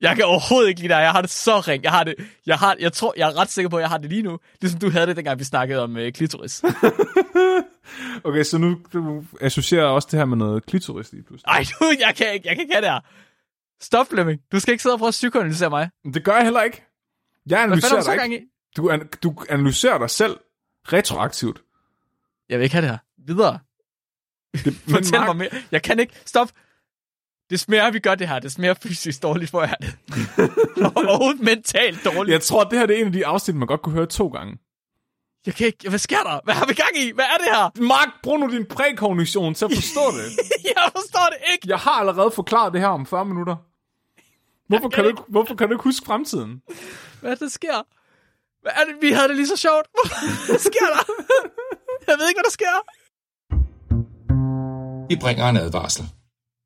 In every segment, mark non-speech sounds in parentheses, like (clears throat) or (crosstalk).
Jeg kan overhovedet ikke lide dig. Jeg har det så ring. Jeg har det, jeg, har, jeg tror, jeg er ret sikker på, at jeg har det lige nu. Ligesom du havde det, dengang vi snakkede om øh, klitoris. (laughs) Okay, så nu du associerer også det her med noget klitoris lige pludselig. Ej, du, jeg kan ikke, jeg kan ikke have det her. Stop, Flemming. Du skal ikke sidde og prøve at psykoanalysere mig. Det gør jeg heller ikke. Jeg analyserer dig ikke. Du, an- du analyserer dig selv retroaktivt. Jeg vil ikke have det her. Videre. Det, (laughs) Fortæl Mark, mig mere. Jeg kan ikke. Stop. Det smager, vi gør det her. Det smager fysisk dårligt for jer. det. (laughs) Overhovedet mentalt dårligt. Jeg tror, det her det er en af de afsnit, man godt kunne høre to gange. Jeg kan ikke. Hvad sker der? Hvad har vi gang i? Hvad er det her? Mark, brug nu din prækognition til at forstå (laughs) det. Jeg forstår det ikke. Jeg har allerede forklaret det her om 40 minutter. Hvorfor kan, du, ikke- hvorfor kan du ikke huske fremtiden? Hvad er det, der sker? Hvad er det? Vi havde det lige så sjovt. (laughs) Hvad sker der? Jeg ved ikke, hvad der sker. Vi bringer en advarsel.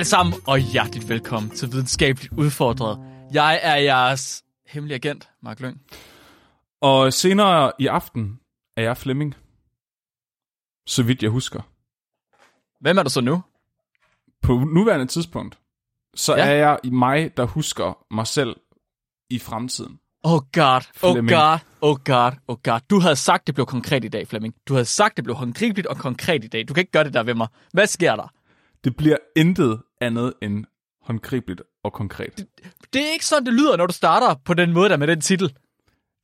Alle sammen, og hjerteligt velkommen til Videnskabeligt Udfordret. Jeg er jeres hemmelige agent, Mark Lyng. Og senere i aften er jeg Flemming. Så vidt jeg husker. Hvem er du så nu? På nuværende tidspunkt, så Ja. er jeg i mig, der husker mig selv i fremtiden. Oh god, oh Flemming. god, oh god, oh god. Du havde sagt, det blev konkret i dag, Flemming. Du havde sagt, det blev håndgribeligt og konkret i dag. Du kan ikke gøre det der ved mig. Hvad sker der? Det bliver intet andet end håndgribeligt og konkret. Det er ikke sådan, det lyder, når du starter på den måde der med den titel.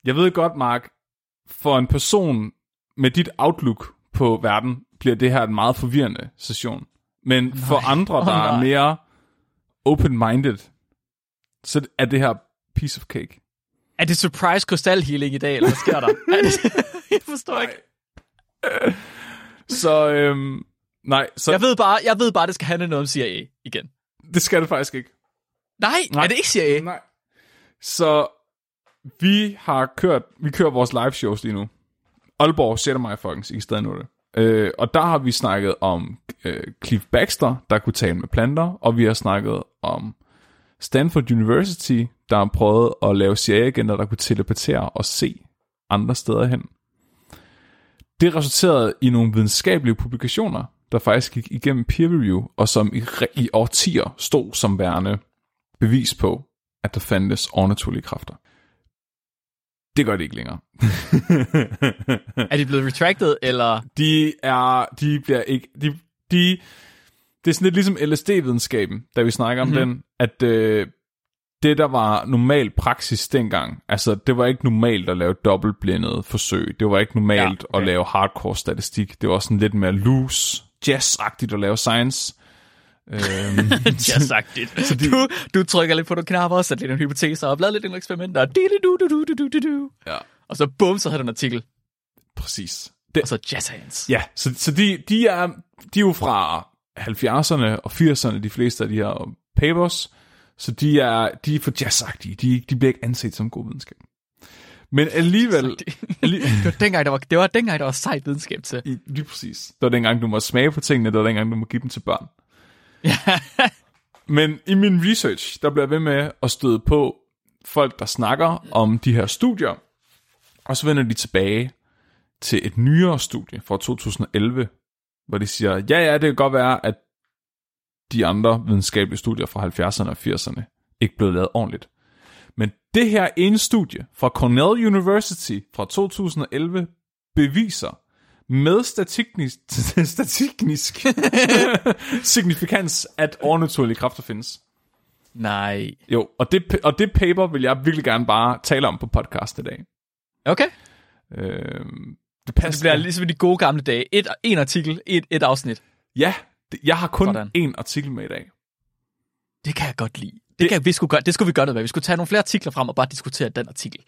Jeg ved godt, Mark, for en person med dit outlook på verden, bliver det her en meget forvirrende session. Men nej. for andre, der Åh, er mere open-minded, så er det her piece of cake. Er det surprise crystal healing i dag, eller hvad sker der? er (laughs) det... (laughs) Jeg forstår ikke. Så, øhm, nej, så Jeg ved bare, jeg ved bare, det skal handle noget om CIA igen. det skal det faktisk ikke. Nej, Nej. er det ikke CIA? Nej. Så vi har kørt, vi kører vores live shows lige nu. Aalborg 6. maj, folkens, I stadig nå det. Øh, og der har vi snakket om øh, Cliff Baxter, der kunne tale med planter, og vi har snakket om Stanford University, der har prøvet at lave CIA-agenter, der kunne teleportere og se andre steder hen. Det resulterede i nogle videnskabelige publikationer, der faktisk gik igennem peer review, og som i, i årtier stod som værende bevis på, at der fandtes overnaturlige kræfter. Det gør det ikke længere. (laughs) Er de blevet retracted, eller... de er, de bliver ikke, de, de, det er sådan lidt ligesom LSD-videnskaben, da vi snakker om Mhm. den, at øh, det, der var normal praksis dengang, altså det var ikke normalt at lave dobbeltblindede forsøg, det var ikke normalt Ja, okay. at lave hardcore statistik, det var sådan lidt mere loose, jazz-agtigt at lave science. øhm, (laughs) Jazzagtigt. de- Du, du trykker lidt på nogle knapper sætter lidt nogle hypoteser og lavet lidt nogle eksperimenter. Og, du, du, du, du, du, du, du. ja, og så bum, så havde du en artikel. præcis. Det, Og så jazz hands. Ja, så, så de, de, er, de er jo fra 70'erne og 80'erne, de fleste af de her papers, så de er, de er for jazzagtige. De, de bliver ikke anset som god videnskab. Men alligevel... (laughs) alli- (laughs) det, var dengang, der var, det var dengang, der var sejt videnskab til. I- Lige præcis. Det var dengang, du må smage på tingene, det var dengang, du må give dem til børn. Ja. Men i min research, der bliver jeg ved med at støde på folk, der snakker om de her studier, og så vender de tilbage til et nyere studie fra 2011, hvor de siger, ja, ja, det kan godt være, at de andre videnskabelige studier fra 70'erne og 80'erne ikke blev lavet ordentligt. Det her ene studie fra Cornell University fra 2011 beviser med (laughs) statiknisk, statiknisk (laughs) signifikans, at overnaturlige kræfter findes. Nej. Jo, og det, og det paper vil jeg virkelig gerne bare tale om på podcast i dag. Okay. Øhm, det Det passer. bliver ligesom i de gode gamle dage. Et, en artikel, et, et afsnit. Ja, det, jeg har kun Sådan. én artikel med i dag. Det kan jeg godt lide. Det, kan, vi skulle gøre, det skulle vi gøre noget med. Vi skulle tage nogle flere artikler frem og bare diskutere den artikel.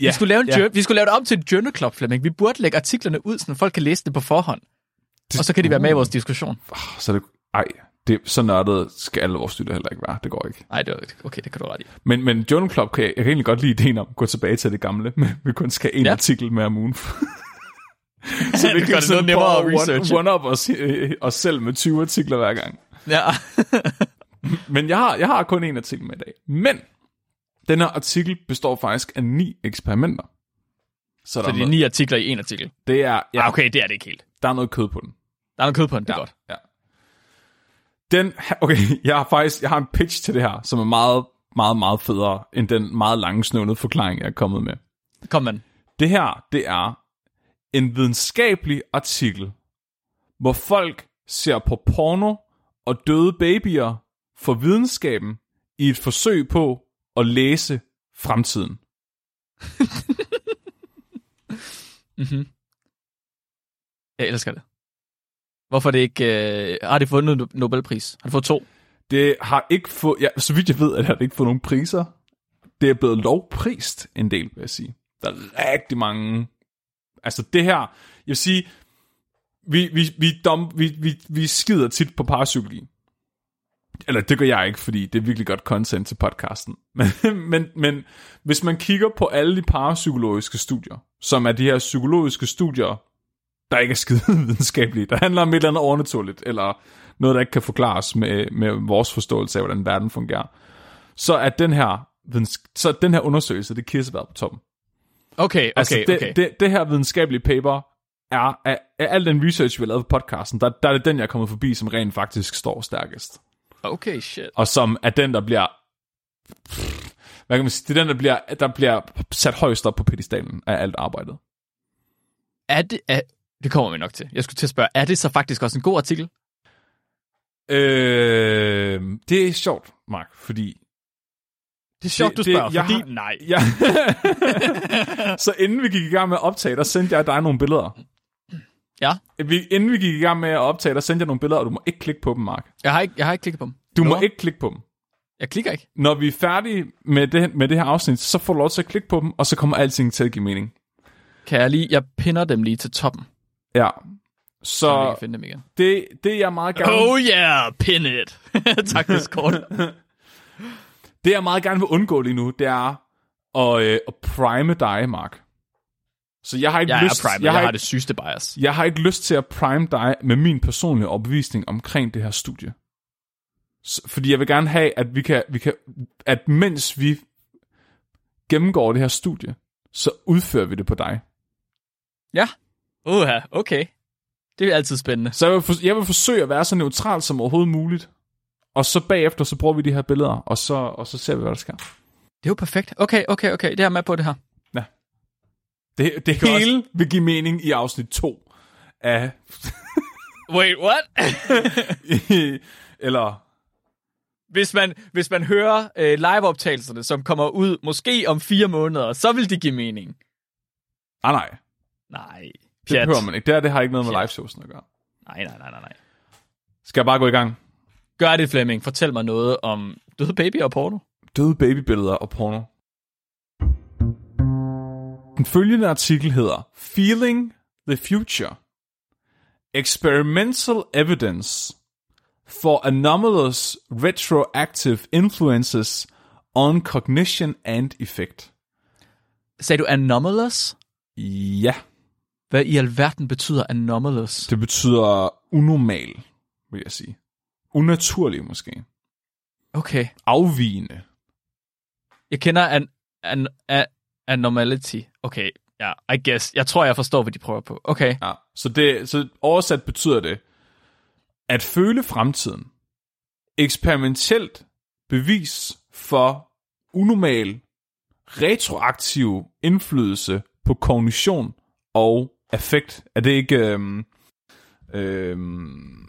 Ja, Vi, skulle lave en ja. vi skulle lave det om til en journal club, Flemming. Vi burde lægge artiklerne ud, så folk kan læse det på forhånd. Det- Og så kan de være med i Uh. vores diskussion. Så det, ej, det, så nørdet skal alle vores studier heller ikke være. Det går ikke. Nej, det var, okay, det kan du ret i. Men, men Journal Club, kan jeg, jeg kan egentlig godt lide ideen om at gå tilbage til det gamle, men vi kun skal have en Ja. artikel mere om ugen. (laughs) så Det gør det noget nemmere at researche. one, one up os, øh, os selv med 20 artikler hver gang. Ja. (laughs) (laughs) Men jeg har, jeg har kun en artikel med i dag. Men den her artikel består faktisk af ni eksperimenter. Så, Så der, det er ni artikler i en artikel. det er, ja. Ah, okay, det er det ikke helt. der er noget kød på den. Der er noget kød på den, det er Ja, godt. Ja. Den, (laughs) okay, jeg har faktisk, jeg har en pitch til det her, som er meget, meget, meget federe, end den meget lange snøvnede forklaring, jeg er kommet med. Kom, man. Det her, det er en videnskabelig artikel, hvor folk ser på porno og døde babyer for videnskaben i et forsøg på at læse fremtiden. (laughs) Jeg elsker det. Hvorfor er det ikke... Øh, har det fået en Nobelpris? Har det fået to? Det har ikke fået, ja, så vidt jeg ved, at det har ikke fået nogen priser. Det er blevet lovprist en del, vil jeg sige. Der er rigtig mange... Altså det her, jeg vil sige, vi, vi, vi, dom, vi, vi, vi skider tit på parapsykologi. Eller det gør jeg ikke, fordi det er virkelig godt content til podcasten. (laughs) Men, men, men hvis man kigger på alle de parapsykologiske studier, som er de her psykologiske studier, der ikke er skide (laughs) videnskabelige, der handler om et eller andet overnaturligt, eller noget, der ikke kan forklares med, med vores forståelse af, hvordan verden fungerer, så er den her, så den her undersøgelse, det er kirsebær på toppen. Okay, okay, Altså, det, okay. det, det her videnskabelige paper er, af, af al den research, vi har lavet på podcasten, der, der er det den, jeg er kommet forbi, som rent faktisk står stærkest. Okay, shit. Og som er den, der bliver... Hvad kan man sige? Det er den, der bliver, der bliver sat højst op på pedestalen af alt arbejdet. Er det... Er, det kommer vi nok til. Jeg skulle til at spørge, er det så faktisk også en god artikel? Øh, det er sjovt, Mark, fordi... Det er sjovt, Det- du det- spørger, jeg fordi har- nej. Ja. (laughs) så inden vi gik i gang med at optage, der sendte jeg dig nogle billeder. Ja, Vi, inden vi gik i gang med at optage, der sendte jeg nogle billeder, og du må ikke klikke på dem, Mark. jeg har ikke, jeg har ikke klikket på dem. Du må Nå. ikke klikke på dem. Jeg klikker ikke. Når vi er færdige med det, med det her afsnit, så får du lov til at klikke på dem, og så kommer alting til at give mening. Kan jeg lige... Jeg pinder dem lige til toppen, Ja. så Så kan finde dem igen. det, det jeg meget gerne... Oh yeah, pin it. (laughs) tak, Discord. (laughs) Det jeg meget gerne vil undgå lige nu, det er at, øh, at prime dig, Mark. Så jeg har ikke Jeg lyst, er prime, jeg, jeg, har har ikke, det sygeste bias. jeg har ikke lyst til at prime dig med min personlige opbevisning omkring det her studie. Fordi jeg vil gerne have, at vi kan, vi kan, at mens vi gennemgår det her studie, så udfører vi det på dig. Ja. Uha, okay. Det er altid spændende. Så jeg vil, for, jeg vil forsøge at være så neutral som overhovedet muligt. Og så bagefter, så bruger vi de her billeder, og så, og så ser vi, hvad der sker. Det er jo perfekt. Okay, okay, okay. Det er jeg med på det her. Det, det kan hele vil give mening i afsnit 2 af... Wait, what? (laughs) eller... hvis, man, hvis man hører øh, liveoptagelserne, som kommer ud måske om fire måneder, så vil det give mening. Ah, nej, Nej. det Pjat. behøver man ikke. Det, her, det har ikke noget med Pjat. liveshowsen at gøre. Nej, nej, nej, nej, nej. Skal jeg bare gå i gang? Gør det, Flemming. Fortæl mig noget om døde baby og porno. Døde babybilleder og porno. Den følgende artikel hedder Feeling the Future. Experimental evidence for anomalous retroactive influences on cognition and effect. Sagde du anomalous? Ja, Hvad i alverden betyder anomalous? det betyder unormal, vil jeg sige. Unaturlig måske. Okay. Afvigende. Jeg kender an, an, an, anormality. Okay, ja, I guess. Jeg tror, jeg forstår, hvad de prøver på. Okay. Ja, så, det, så oversat betyder det, at føle fremtiden. Eksperimentelt bevis for unormal, retroaktiv indflydelse på kognition og affekt. Er det ikke øhm, øhm,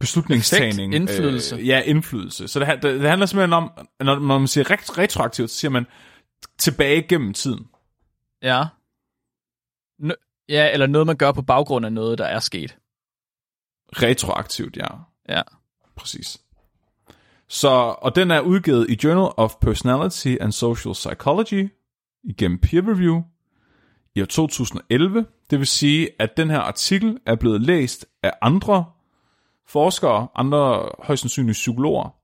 beslutningstagning? Affekt, indflydelse. Øh, ja, indflydelse. Så det, det, det handler simpelthen om, når, når man siger ret, retroaktivt, så siger man tilbage gennem tiden. Ja. N- ja, eller noget, man gør på baggrund af noget, der er sket. Retroaktivt, ja. Ja. Præcis. Så, og den er udgivet i Journal of Personality and Social Psychology igennem peer review i år 2011. Det vil sige, at den her artikel er blevet læst af andre forskere, andre højst sandsynligt psykologer,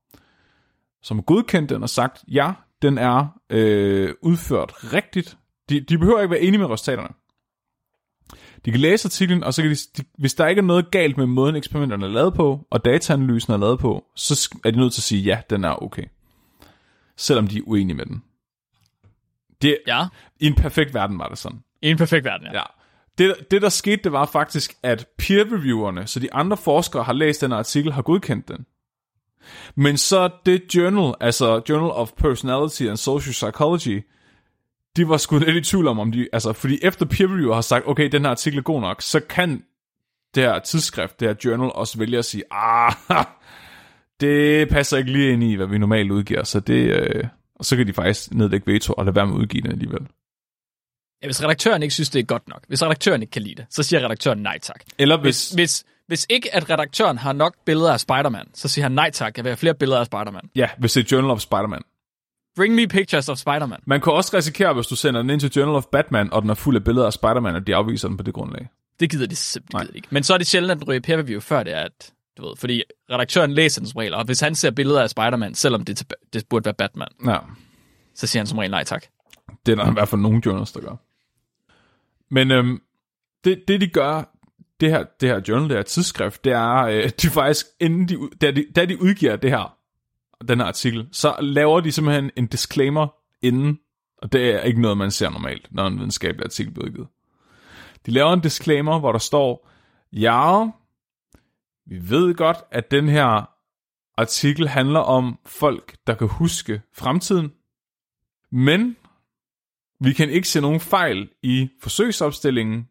som har godkendt den og sagt, ja, den er øh, udført rigtigt. De, de behøver ikke være enige med resultaterne. De kan læse artiklen, og så kan de, de, hvis der ikke er noget galt med måden eksperimenterne er lavet på, og dataanalysen er lavet på, så er de nødt til at sige, ja, den er okay. Selvom de er uenige med den. Det, Ja, I en perfekt verden var det sådan. i en perfekt verden, ja. Ja. Det, det, der skete, det var faktisk, at peer-reviewerne, så de andre forskere har læst den artikel, har godkendt den. Men så det journal, altså Journal of Personality and Social Psychology, de var sgu lidt i tvivl om, om de, altså, fordi efter peer reviewer har sagt, okay, den her artikel er god nok, så kan det her tidsskrift, det her journal, også vælge at sige, ah, (laughs) det passer ikke lige ind i, hvad vi normalt udgiver, så det, øh, og så kan de faktisk nedlægge veto og lade være med at udgive det alligevel. Ja, hvis redaktøren ikke synes, det er godt nok, hvis redaktøren ikke kan lide det, så siger redaktøren nej tak. Eller hvis, Hvis, hvis ikke at redaktøren har nok billeder af Spider-Man, så siger han nej tak, jeg vil have flere billeder af Spider-Man. ja, hvis det er Journal of Spider-Man. Bring me pictures of Spider-Man. Man kan også risikere, hvis du sender den ind til Journal of Batman, og den er fuld af billeder af Spider-Man, og de afviser den på det grundlag. Det gider de simpelthen ikke. Men så er det sjældent, at den ryger peer review, før det er, at, du ved, fordi redaktøren læser den som regel, og hvis han ser billeder af Spider-Man, selvom det, det burde være Batman, Ja, så siger han som regel nej tak. det er der i hvert fald nogle journals, der gør. Men øhm, det, det, de gør, det her, det her journal, det her tidsskrift, det er, øh, (laughs) de faktisk, inden de, da, de, da de udgiver det her, den her artikel, så laver de simpelthen en disclaimer inden, og det er ikke noget, man ser normalt, når en videnskabelig artikel bliver udgivet. De laver en disclaimer, hvor der står, ja, vi ved godt, at den her artikel handler om folk, der kan huske fremtiden, men vi kan ikke se nogen fejl i forsøgsopstillingen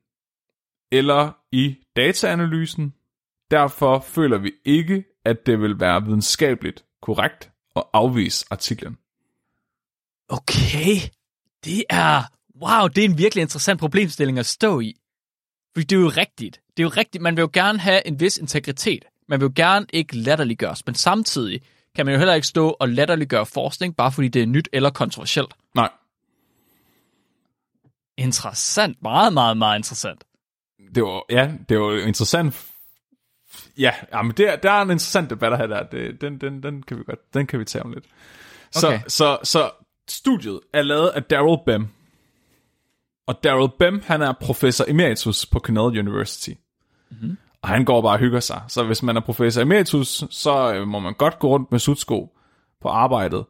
eller i dataanalysen. Derfor føler vi ikke, at det vil være videnskabeligt korrekt at afvise artiklen. Okay, det er, wow, det er en virkelig interessant problemstilling at stå i. Fordi det er jo rigtigt. Det er jo rigtigt, man vil jo gerne have en vis integritet. Man vil jo gerne ikke latterliggøres, men samtidig kan man jo heller ikke stå og latterliggøre forskning, bare fordi det er nyt eller kontroversielt. Nej, Interessant. Meget, meget, meget interessant. Det var, ja, det var interessant. Ja, jamen det er, der er en interessant debat at have der. Det, den, den, den, kan vi godt, den kan vi tage om lidt. Så, Okay. så, så studiet er lavet af Daryl Bem. Og Daryl Bem, han er professor emeritus på Cornell University. Mm-hmm. Og han går bare og hygger sig. Så hvis man er professor emeritus, så øh, må man godt gå rundt med sutsko på arbejdet.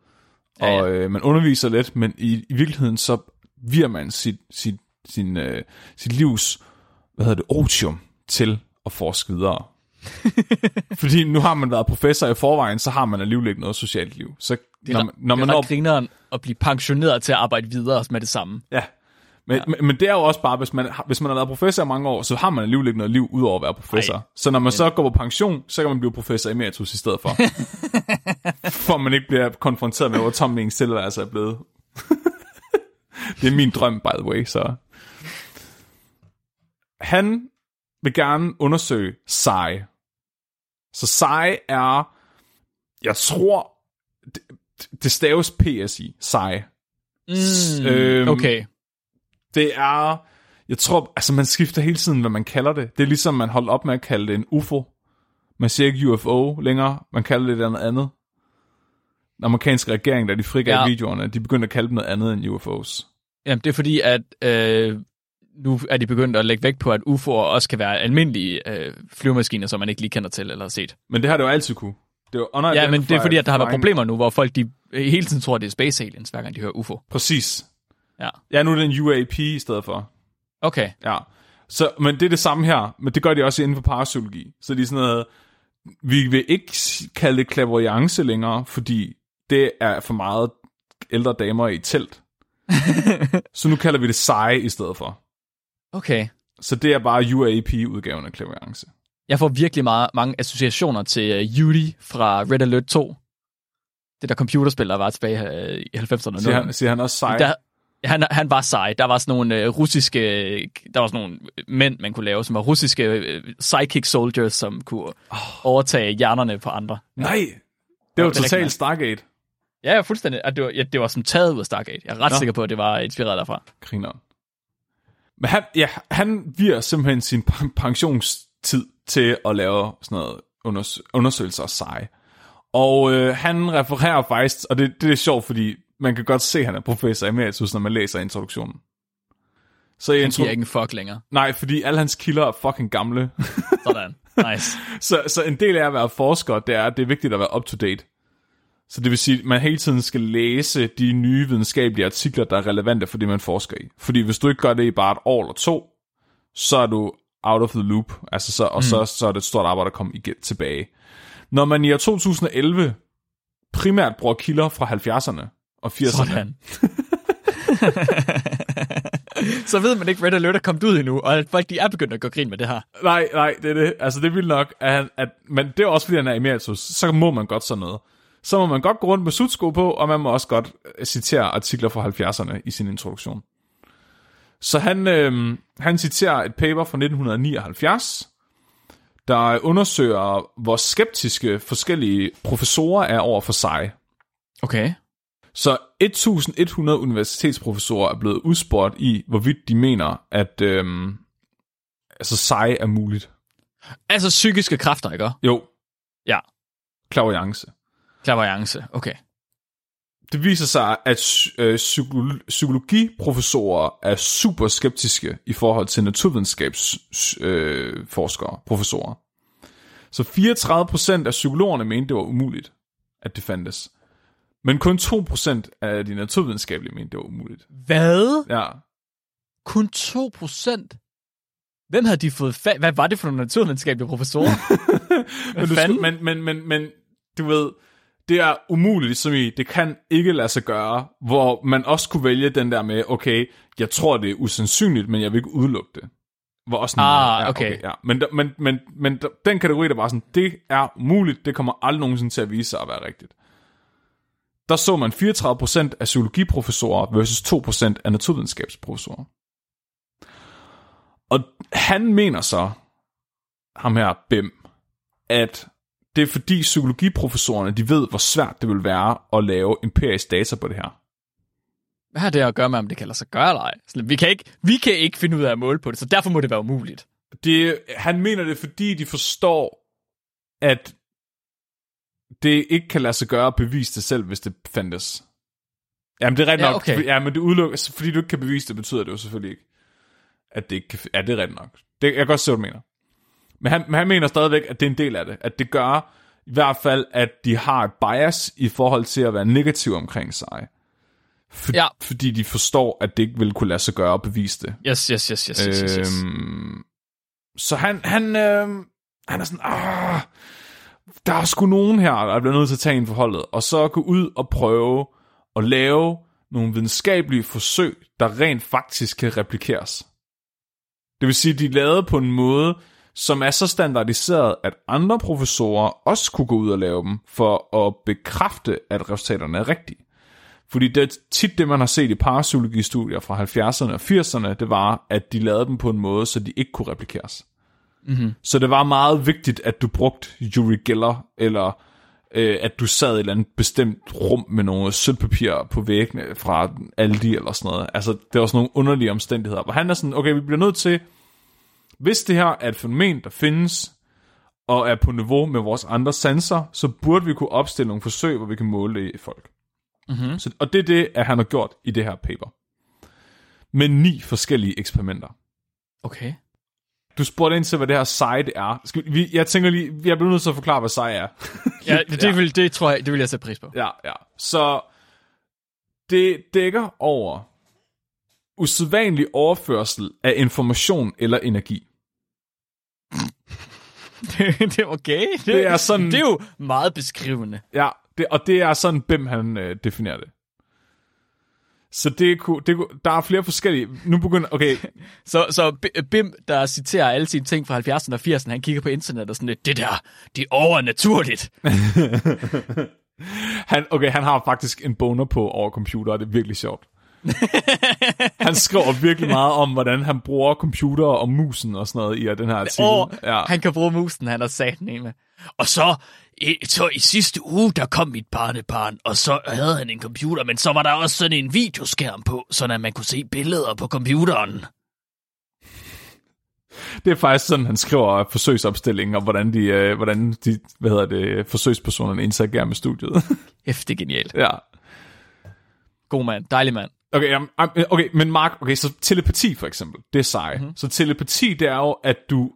Ja, ja. Og øh, man underviser lidt, men i, i virkeligheden så virer man sit, sit, sin, øh, sit livs hvad hedder det, otium til at forske videre. (laughs) Fordi nu har man været professor i forvejen, så har man alligevel ikke noget socialt liv. Så Det er, når, man- når det er man når, grineren at blive pensioneret til at arbejde videre med det samme. ja. Men, ja. men, men det er jo også bare, hvis man, hvis man har været professor i mange år, så har man alligevel ikke noget liv ud over at være professor. Ej. Så når man så går på pension, så kan man blive professor emeritus i stedet for. (laughs) for man ikke bliver konfronteret med, hvor tom ens tilværelse er blevet. (laughs) det er min drøm, by the way, så... Han vil gerne undersøge Psy. Så Psy er, jeg tror, det, det staves PSI, Psy. Mm, øhm, okay. Det er, jeg tror, altså man skifter hele tiden, hvad man kalder det. Det er ligesom, man holdt op med at kalde det en UFO. Man siger ikke UFO længere, man kalder det noget andet. Den amerikanske regering, der de frigav ja. videoerne, de begyndte at kalde dem noget andet end UFOs. Jamen, det er fordi, at øh, nu er de begyndt at lægge vægt på, at UFO'er også kan være almindelige øh, flyvemaskiner, som man ikke lige kender til eller har set. Men det har det jo altid kunne. Det er jo Ja, men det er fordi, at der har været problemer nu, hvor folk de hele tiden tror, at det er space aliens, hver gang de hører UFO. Præcis. Ja. Ja, nu er det en UAP i stedet for. Okay. Ja. Så, men det er det samme her, men det gør de også inden for parapsykologi. Så de er sådan noget, vi vil ikke kalde det clairvoyance længere, fordi det er for meget ældre damer i telt. (laughs) så nu kalder vi det seje i stedet for. Okay. Så det er bare UAP-udgaven af clairvoyance. Jeg får virkelig meget, mange associationer til uh, Yuri fra Red Alert 2. Det der computerspil, der var tilbage uh, i 90'erne. Siger han, siger han også seje? Der, han, han var sej. Der var sådan nogle øh, russiske, der var sådan nogle mænd, man kunne lave, som var russiske øh, psychic soldiers, som kunne oh. overtage hjernerne på andre. Nej, det var totalt. Stargate. Ja, ja, fuldstændig. At det, var, ja, det var som taget ud af Stargate. Jeg er ret Nå. sikker på, at det var inspireret derfra. Griner. Men han, ja, han virer simpelthen sin pen- pensionstid til at lave sådan noget unders- undersøgelser er seje. Og øh, han refererer faktisk, og det, det er sjovt, fordi man kan godt se, at han er professor emeritus, når man læser introduktionen. Så Han intro- giver ikke en fuck længere. Nej, fordi alle hans kilder er fucking gamle. Sådan. Nice. (laughs) så, så en del af at være forsker, det er, at det er vigtigt at være up-to-date. Så det vil sige, at man hele tiden skal læse de nye videnskabelige artikler, der er relevante for det, man forsker i. Fordi hvis du ikke gør det i bare et år eller to, så er du out of the loop, altså så, og mm. så, så er det et stort arbejde at komme igen, tilbage. Når man i år 2011 primært bruger kilder fra 70'erne og 80'erne, Sådan. (laughs) så ved man ikke, Red Alert er kommet ud endnu, og at folk de er begyndt at gå grin med det her. Nej, nej, det er det. Altså, det er vildt nok, at, at men det er også, fordi han er emeritus, så må man godt sådan noget. Så må man godt gå rundt med sudsko på, og man må også godt øh, citere artikler fra 70'erne i sin introduktion. Så han, øh, han citerer et paper fra 1979, der undersøger, hvor skeptiske forskellige professorer er over for sig. Okay. Så 1100 universitetsprofessorer er blevet udspurgt i, hvorvidt de mener, at øh, altså sig er muligt. Altså psykiske kræfter, ikke? Jo, Ja. Clairvoyance. Klaverance. Okay. Det viser sig, at øh, psykolo- psykologiprofessorer er super skeptiske i forhold til naturvidenskabsforskere, øh, forskere, professorer. Så 34% af psykologerne mente, det var umuligt, at det fandtes. Men kun 2% af de naturvidenskabelige mente, det var umuligt. Hvad? Ja, Kun 2 procent? Hvem havde de fået fat? Hvad var det for nogle naturvidenskabelige professorer? (laughs) men, du men, men, men, men du ved, det er umuligt, som i, det kan ikke lade sig gøre, hvor man også kunne vælge den der med, okay, jeg tror, det er usandsynligt, men jeg vil ikke udelukke det. Hvor også sådan, Ah, okay. ja. Men, men, men, men den kategori, der var sådan, det er umuligt, det kommer aldrig nogensinde til at vise sig at være rigtigt. Der så man 34% af psykologiprofessorer versus 2% af naturvidenskabsprofessorer. Og han mener så, ham her, Bim, at det er fordi psykologiprofessorerne, de ved, hvor svært det vil være at lave empirisk data på det her. Hvad har det at gøre med, om det kan lade sig gøre eller ej? Vi kan, ikke, vi kan ikke finde ud af at måle på det, så derfor må det være umuligt. Det, han mener det, fordi de forstår, at det ikke kan lade sig gøre at bevise det selv, hvis det fandtes. Jamen, det er rigtigt Ja, nok. okay. Ja, men det udelukker, fordi du ikke kan bevise det, betyder det jo selvfølgelig ikke, at det ikke kan... Ja, det er rigtigt nok. Det, jeg kan godt se, hvad du mener. Men han, men han mener stadigvæk, at det er en del af det. At det gør i hvert fald, at de har et bias i forhold til at være negativ omkring sig. For, Ja. Fordi de forstår, at det ikke vil kunne lade sig gøre at bevise det. Yes, yes, yes, yes, yes, yes. Øhm, så han, han, øh, han er sådan, ah, der er sgu nogen her, der bliver nødt til at tage en forholdet, og så gå ud og prøve at lave nogle videnskabelige forsøg, der rent faktisk kan replikeres. Det vil sige, at de er lavet på en måde, som er så standardiseret, at andre professorer også kunne gå ud og lave dem, for at bekræfte, at resultaterne er rigtige. Fordi det er tit det, man har set i parapsykologistudier fra 70'erne og 80'erne, det var, at de lavede dem på en måde, så de ikke kunne replikeres. Mm-hmm. Så det var meget vigtigt, at du brugte Uri Geller, eller øh, at du sad i et eller andet bestemt rum med nogle sølvpapir på væggene fra Aldi eller sådan noget. Altså, det var sådan nogle underlige omstændigheder. Hvor han er sådan, okay, vi bliver nødt til, hvis det her er et fænomen, der findes, og er på niveau med vores andre sanser, så burde vi kunne opstille nogle forsøg, hvor vi kan måle det i folk. Mm-hmm. Så, og det er det, at han har gjort i det her paper. Med ni forskellige eksperimenter. Okay. Du spurgte ind til, hvad det her site er. Skal vi, jeg tænker lige, jeg bliver nødt til at forklare, hvad site er. Ja, (laughs) det, vil, det tror jeg, det vil jeg sætte pris på. ja, ja. Så det dækker over usædvanlig overførsel af information eller energi. (laughs) det er okay. Det, Det er sådan- Det er jo meget beskrivende. Ja, det, og det er sådan, Bim han øh, definerer det. Så det, kunne, det kunne, der er flere forskellige... Nu begynder... Okay, (laughs) Så, så Bim, der citerer alle sine ting fra 70'erne og 80'erne, han kigger på internet og sådan lidt, det der, det er overnaturligt. (laughs) han, okay, han har faktisk en boner på over computer, og det er virkelig sjovt. (laughs) han skriver virkelig meget om, hvordan han bruger computer og musen og sådan noget i den her artikel. Og ja. han kan bruge musen, han har sat den med. Og så i, så i sidste uge, der kom mit barnebarn, og så havde han en computer, men så var der også sådan en videoskærm på, så at man kunne se billeder på computeren. Det er faktisk sådan, han skriver forsøgsopstillingen, og hvordan de, øh, hvordan de hvad hedder det, forsøgspersonerne interagerer med studiet. (laughs) Hæftigt genialt. ja. God mand. Dejlig mand. Okay, um, okay, men Mark, okay, så telepati for eksempel, det er sej. Mm-hmm. Så telepati, det er jo, at du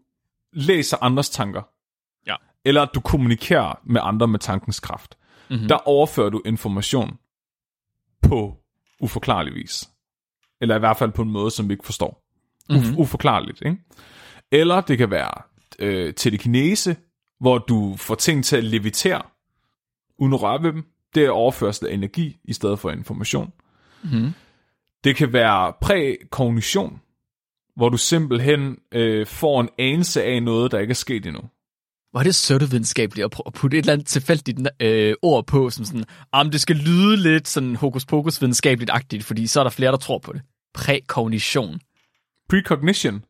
læser andres tanker. Ja. Eller at du kommunikerer med andre med tankens kraft. Mm-hmm. Der overfører du information på uforklarlig vis. Eller i hvert fald på en måde, som vi ikke forstår. Mm-hmm. Uforklarligt, ikke? Eller det kan være øh, telekinese, hvor du får ting til at levitere, uden at røre ved dem. Det er overførsel af energi, i stedet for information. Mm-hmm. Det kan være prækognition, hvor du simpelthen øh, får en anelse af noget, der ikke er sket endnu. Er det søttevidenskabeligt at, at putte et eller andet tilfældigt øh, ord på, som sådan, om det skal lyde lidt sådan hokus pokus videnskabeligt-agtigt, fordi så er der flere, der tror på det. Prækognition. Precognition.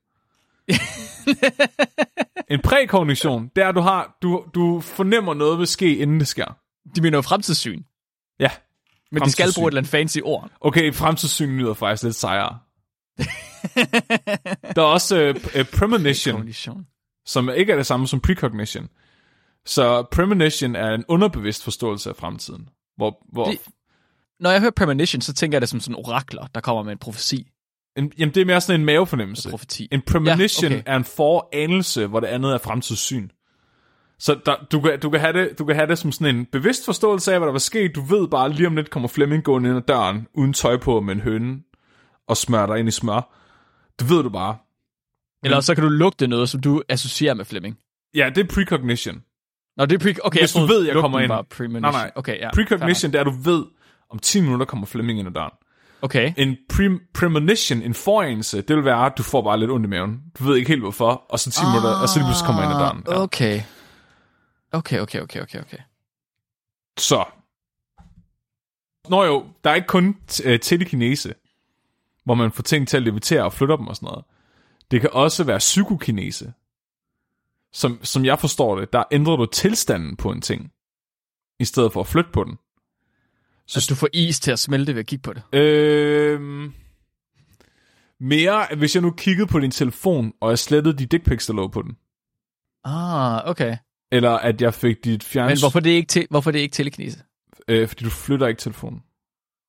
(laughs) en prækognition, det er, at du, har, du, du fornemmer noget vil ske, inden det sker. De mener jo fremtidssyn, Ja. Men de skal bruge et eller andet fancy ord. Okay, fremtidssyn lyder faktisk lidt sejere. (laughs) der er også øh, øh, premonition, som ikke er det samme som precognition. Så premonition er en underbevidst forståelse af fremtiden. Hvor, hvor Det- Når jeg hører premonition, så tænker jeg det som sådan orakler, der kommer med en profeti. en, jamen, det er mere sådan en mavefornemmelse. Profeti. En premonition Ja, okay. er en foranelse, hvor det andet er fremtidssyn. Så der, du, kan, du, kan have det, du kan have det som sådan en bevidst forståelse af, hvad der var sket. Du ved bare, lige om lidt kommer Flemming gående ind ad døren, uden tøj på med en høne, og smører dig ind i smør. Det ved du bare. Eller så kan du lugte noget, som du associerer med Fleming. Ja, det er precognition. Nå, det er pre- okay, Hvis du troede, ved, jeg kommer ind. Var premonition. Nej, nej. Okay, ja. Precognition, det er, at du ved, om 10 minutter kommer Flemming ind ad døren. Okay. En pre- premonition, en foranelse, det vil være, at du får bare lidt ondt i maven. Du ved ikke helt hvorfor, og så 10 ah, minutter, og så lige pludselig kommer ind ad døren. Ja. Okay. Okay, okay, okay, okay, okay. Så. Nå jo, der er ikke kun t- øh, telekinese, hvor man får ting til at levitere og flytte dem og sådan noget. Det kan også være psykokinese. Som, som jeg forstår det, der ændrer du tilstanden på en ting, i stedet for at flytte på den. Så altså, du får is til at smelte ved at kigge på det. Øhm, mere, hvis jeg nu kiggede på din telefon, og jeg slettede de dick pics, der lå på den. Ah, okay. Eller at jeg fik dit fjernsyn... Men hvorfor det ikke, te- hvorfor det ikke telekinese? Øh, fordi du flytter ikke telefonen.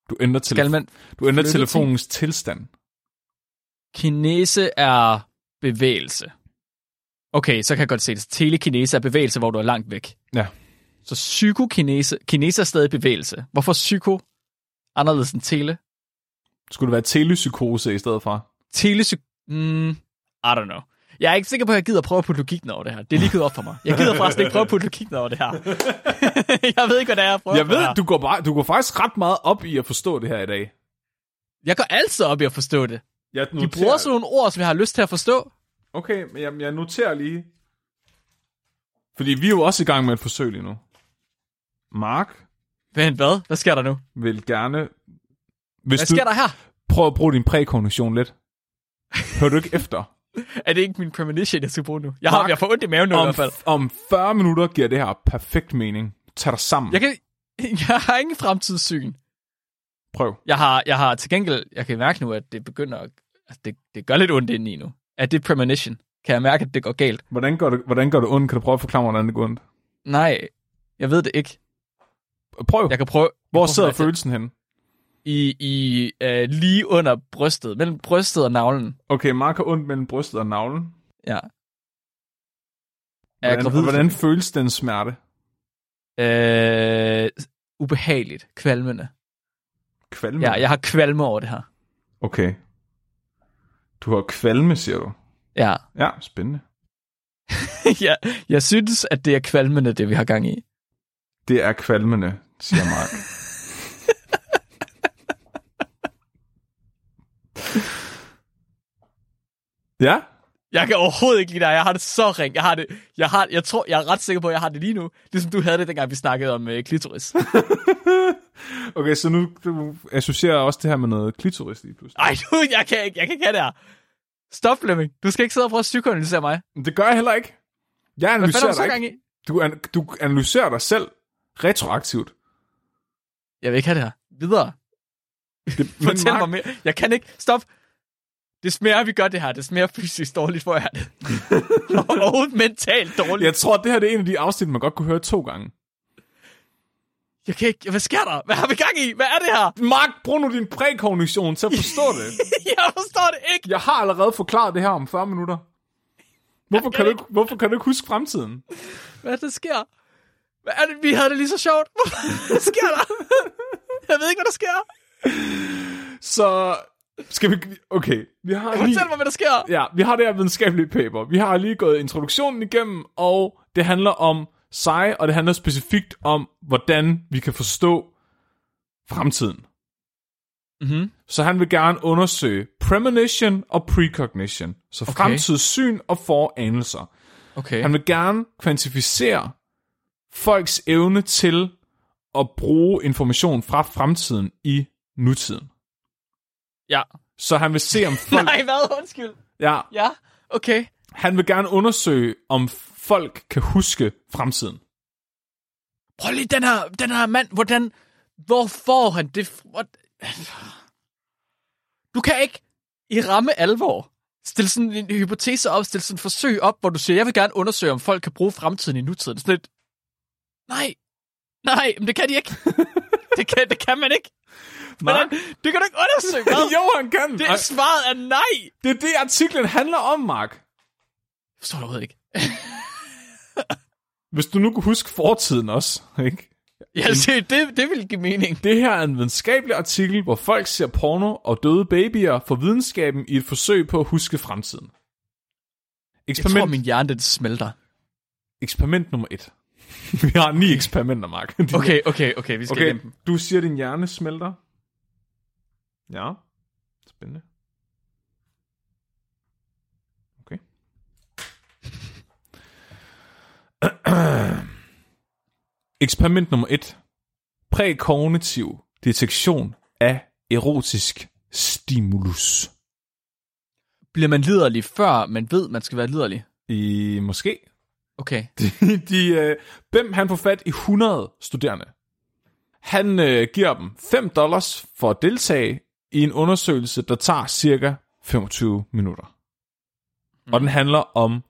Du ændrer, Skal telefon- man... du ændrer telefonens tilstand. Kinese er bevægelse. Okay, så kan jeg godt se det. Telekinese er bevægelse, hvor du er langt væk. Ja. Så psykokinese... Kinese er stadig bevægelse. Hvorfor psyko anderledes end tele? Skulle det være telepsykose i stedet for? Telesy... Mm, I don't know. Jeg er ikke sikker på, at jeg gider prøve at putte logik ned over det her. Det er lige op for mig. Jeg gider faktisk ikke prøve at putte logik ned over det her. (laughs) jeg ved ikke, hvad det er, jeg prøver Jeg ved, du går, bare, du går faktisk ret meget op i at forstå det her i dag. Jeg går altid op i at forstå det. Jeg De bruger sådan nogle ord, som jeg har lyst til at forstå. Okay, men jeg, jeg noterer lige. Fordi vi er jo også i gang med et forsøg lige nu. Mark Men hvad? Hvad sker der nu? vil gerne... Hvis Hvad du sker der her? prøver at bruge din prækognition lidt. Hører du ikke efter? (laughs) Er det ikke min premonition, jeg skal bruge nu? Jeg har, Mark, jeg får ondt i maven nu i om, hvert fald. om 40 minutter giver det her perfekt mening. Tag dig sammen. Jeg, kan, (laughs) jeg har ingen fremtidssyn. Prøv. Jeg har, jeg har til gengæld, jeg kan mærke nu, at det begynder at, at det, det gør lidt ondt indeni nu. At det er premonition. Kan jeg mærke, at det går galt? Hvordan går det, hvordan går det ondt? Kan du prøve at forklare mig, hvordan det går ondt? Nej, jeg ved det ikke. Prøv. Jeg kan prøve... Hvor sidder følelsen henne? I, i uh, lige under brystet. Mellem brystet og navlen. Okay, Mark har ondt mellem brystet og navlen. Ja. Er jeg Hvordan, hvordan føles den smerte? Øh, ubehageligt. Kvalmende. Kvalme? Ja, jeg har kvalme over det her. Okay. Du har kvalme, siger du? Ja. Ja, spændende. (laughs) ja. Jeg synes, at det er kvalmende, det vi har gang i. Det er kvalmende, siger Mark. (laughs) (laughs) ja? Jeg kan overhovedet ikke lide dig. Jeg har det så ring. Jeg har det. Jeg, har, jeg tror, jeg er ret sikker på, at jeg har det lige nu. Ligesom du havde det, dengang vi snakkede om øh, klitoris. (laughs) Okay, så nu du associerer også det her med noget klitoris lige pludselig. Ej, du, jeg kan ikke, jeg kan ikke have det her. Stop, Flemming. Du skal ikke sidde og prøve at psykoanalysere mig. Det gør jeg heller ikke. Jeg analyserer dig ikke. Du, an- du analyserer dig selv retroaktivt. Jeg vil ikke have det her. Videre. Det, (laughs) Fortæl Mark, mig mere. Jeg kan ikke. Stop. Des mere vi gør det her, des mere fysisk dårligt jeg det. (laughs) Overhovedet mentalt dårligt. Jeg tror, det her det er en af de afsnit, man godt kunne høre to gange. Jeg kan ikke... Hvad sker der? Hvad har vi gang i? Hvad er det her? Mark, brug nu din prækognition til at forstå det. (laughs) jeg forstår det ikke. Jeg har allerede forklaret det her om 40 minutter. Hvorfor kan, du, ikke- hvorfor kan du ikke huske fremtiden? Hvad der sker? Hvad er det? Vi havde det lige så sjovt. Hvad sker der? jeg ved ikke, hvad der sker. (laughs) Så skal vi... Okay, vi har lige... Fortæl mig, hvad der sker. Ja, vi har det her videnskabelige paper. Vi har lige gået introduktionen igennem, og det handler om sig, og det handler specifikt om, hvordan vi kan forstå fremtiden. Mhm. Så han vil gerne undersøge premonition og precognition, så Okay. fremtidssyn og foranelser. Okay. Han vil gerne kvantificere folks evne til at bruge information fra fremtiden i nutiden. Ja. Så han vil se om (laughs) folk... Nej, hvad? Undskyld. ja, Ja, okay. han vil gerne undersøge, om folk kan huske fremtiden. Prøv lige den her, den her mand, hvordan... Hvor får han det? What? Du kan ikke i ramme alvor stille sådan en hypotese op, stille sådan en forsøg op, hvor du siger, jeg vil gerne undersøge, om folk kan bruge fremtiden i nutiden. Sådan lidt, nej, nej, men det kan de ikke. (laughs) det, kan, det kan man ikke. Hvordan, det kan du ikke undersøge. Hvad? (laughs) jo, han kan. Det er svaret er nej. det er det, artiklen handler om, Mark. Jeg forstår det overhovedet ikke. (laughs) Hvis du nu kunne huske fortiden også, ikke? Ja, se, det, det vil give mening. Det her er en videnskabelig artikel, hvor folk ser porno og døde babyer for videnskaben i et forsøg på at huske fremtiden. Jeg Eksperiment, tror, min hjerne, det smelter. eksperiment nummer et. (laughs) Vi har ni eksperimenter, Mark. Okay, okay, okay, vi skal okay. igennem dem. Du siger, din hjerne smelter. Ja. Spændende. Okay. (clears throat) Eksperiment nummer et. Prækognitiv detektion af erotisk stimulus. Bliver man liderlig, før man ved, man skal være liderlig? I måske. Okay. (laughs) De, de, øh, Bem, han får fat i 100 studerende. Han øh, giver dem 5 dollars for at deltage i en undersøgelse, der tager cirka 25 minutter. Mm. Og den handler om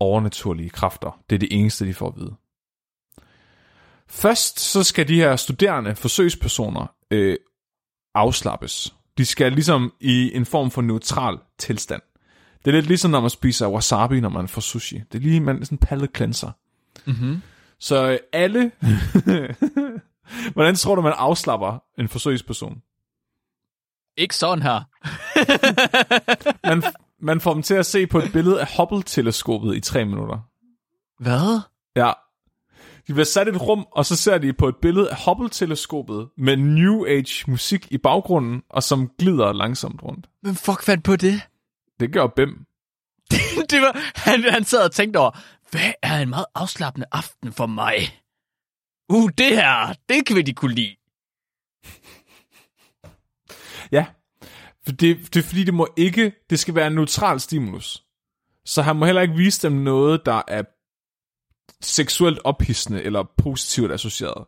overnaturlige kræfter. Det er det eneste, de får at vide. Først så skal de her studerende forsøgspersoner øh, afslappes. De skal ligesom i en form for neutral tilstand. Det er lidt ligesom, når man spiser wasabi, når man får sushi. Det er lige man, sådan en palate cleanser. Mm-hmm. Så øh, alle... (laughs) Hvordan tror du, man afslapper en forsøgsperson? Ikke sådan her. (laughs) Man, man får dem til at se på et billede af Hubble-teleskopet i tre minutter. Hvad? Ja. De bliver sat i et rum, og så ser de på et billede af Hubble-teleskopet med New Age musik i baggrunden, og som glider langsomt rundt. Hvem fuck fandt på det? Det gør Bim. (laughs) det var, han, han sad og tænkte over, hvad er en meget afslappende aften for mig? Uh, det her, det kan vi de kunne lide. Ja. For det, det er fordi, det må ikke... Det skal være en neutral stimulus. Så han må heller ikke vise dem noget, der er seksuelt ophidsende eller positivt associeret.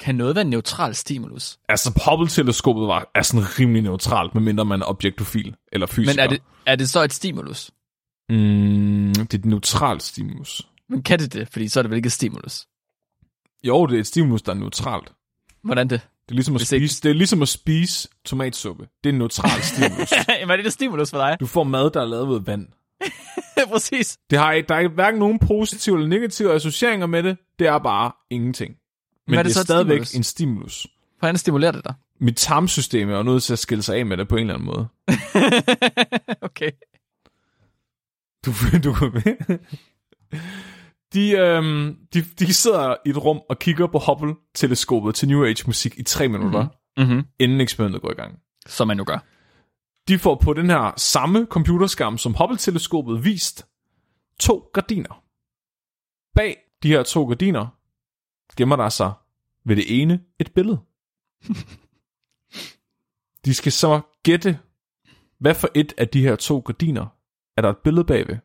Kan noget være en neutral stimulus? Altså, Hubble-teleskopet var, er sådan rimelig neutralt, medmindre man er objektofil eller fysiker. Men er det, er det så et stimulus? Mm, det er et neutralt stimulus. Men kan det det? Fordi så er det vel ikke et stimulus. Jo, det er et stimulus, der er neutralt. Hvordan det? Det er ligesom at, Hvis ikke- spise, det er ligesom at spise tomatsuppe. Det er en neutral stimulus. (laughs) Jamen, er det et stimulus for dig? Du får mad, der er lavet af vand. (laughs) Præcis. Det har ikke, der er hverken nogen positive eller negative associeringer med det. Det er bare ingenting. Men er det, det det så er et stadigvæk stimulus? en stimulus. Hvordan stimulerer det dig? Mit tarmsystem er jo nødt til at skille sig af med det på en eller anden måde. (laughs) okay. Du, du kan med. De, øhm, de, de sidder i et rum og kigger på Hubble-teleskopet til New Age-musik i tre minutter, Mm-hmm. inden eksperimentet går i gang. Som man nu gør. De får på den her samme computerskærm som Hubble-teleskopet vist to gardiner. Bag de her to gardiner gemmer der sig ved det ene et billede. De skal så gætte, hvad for et af de her to gardiner er der et billede bagved.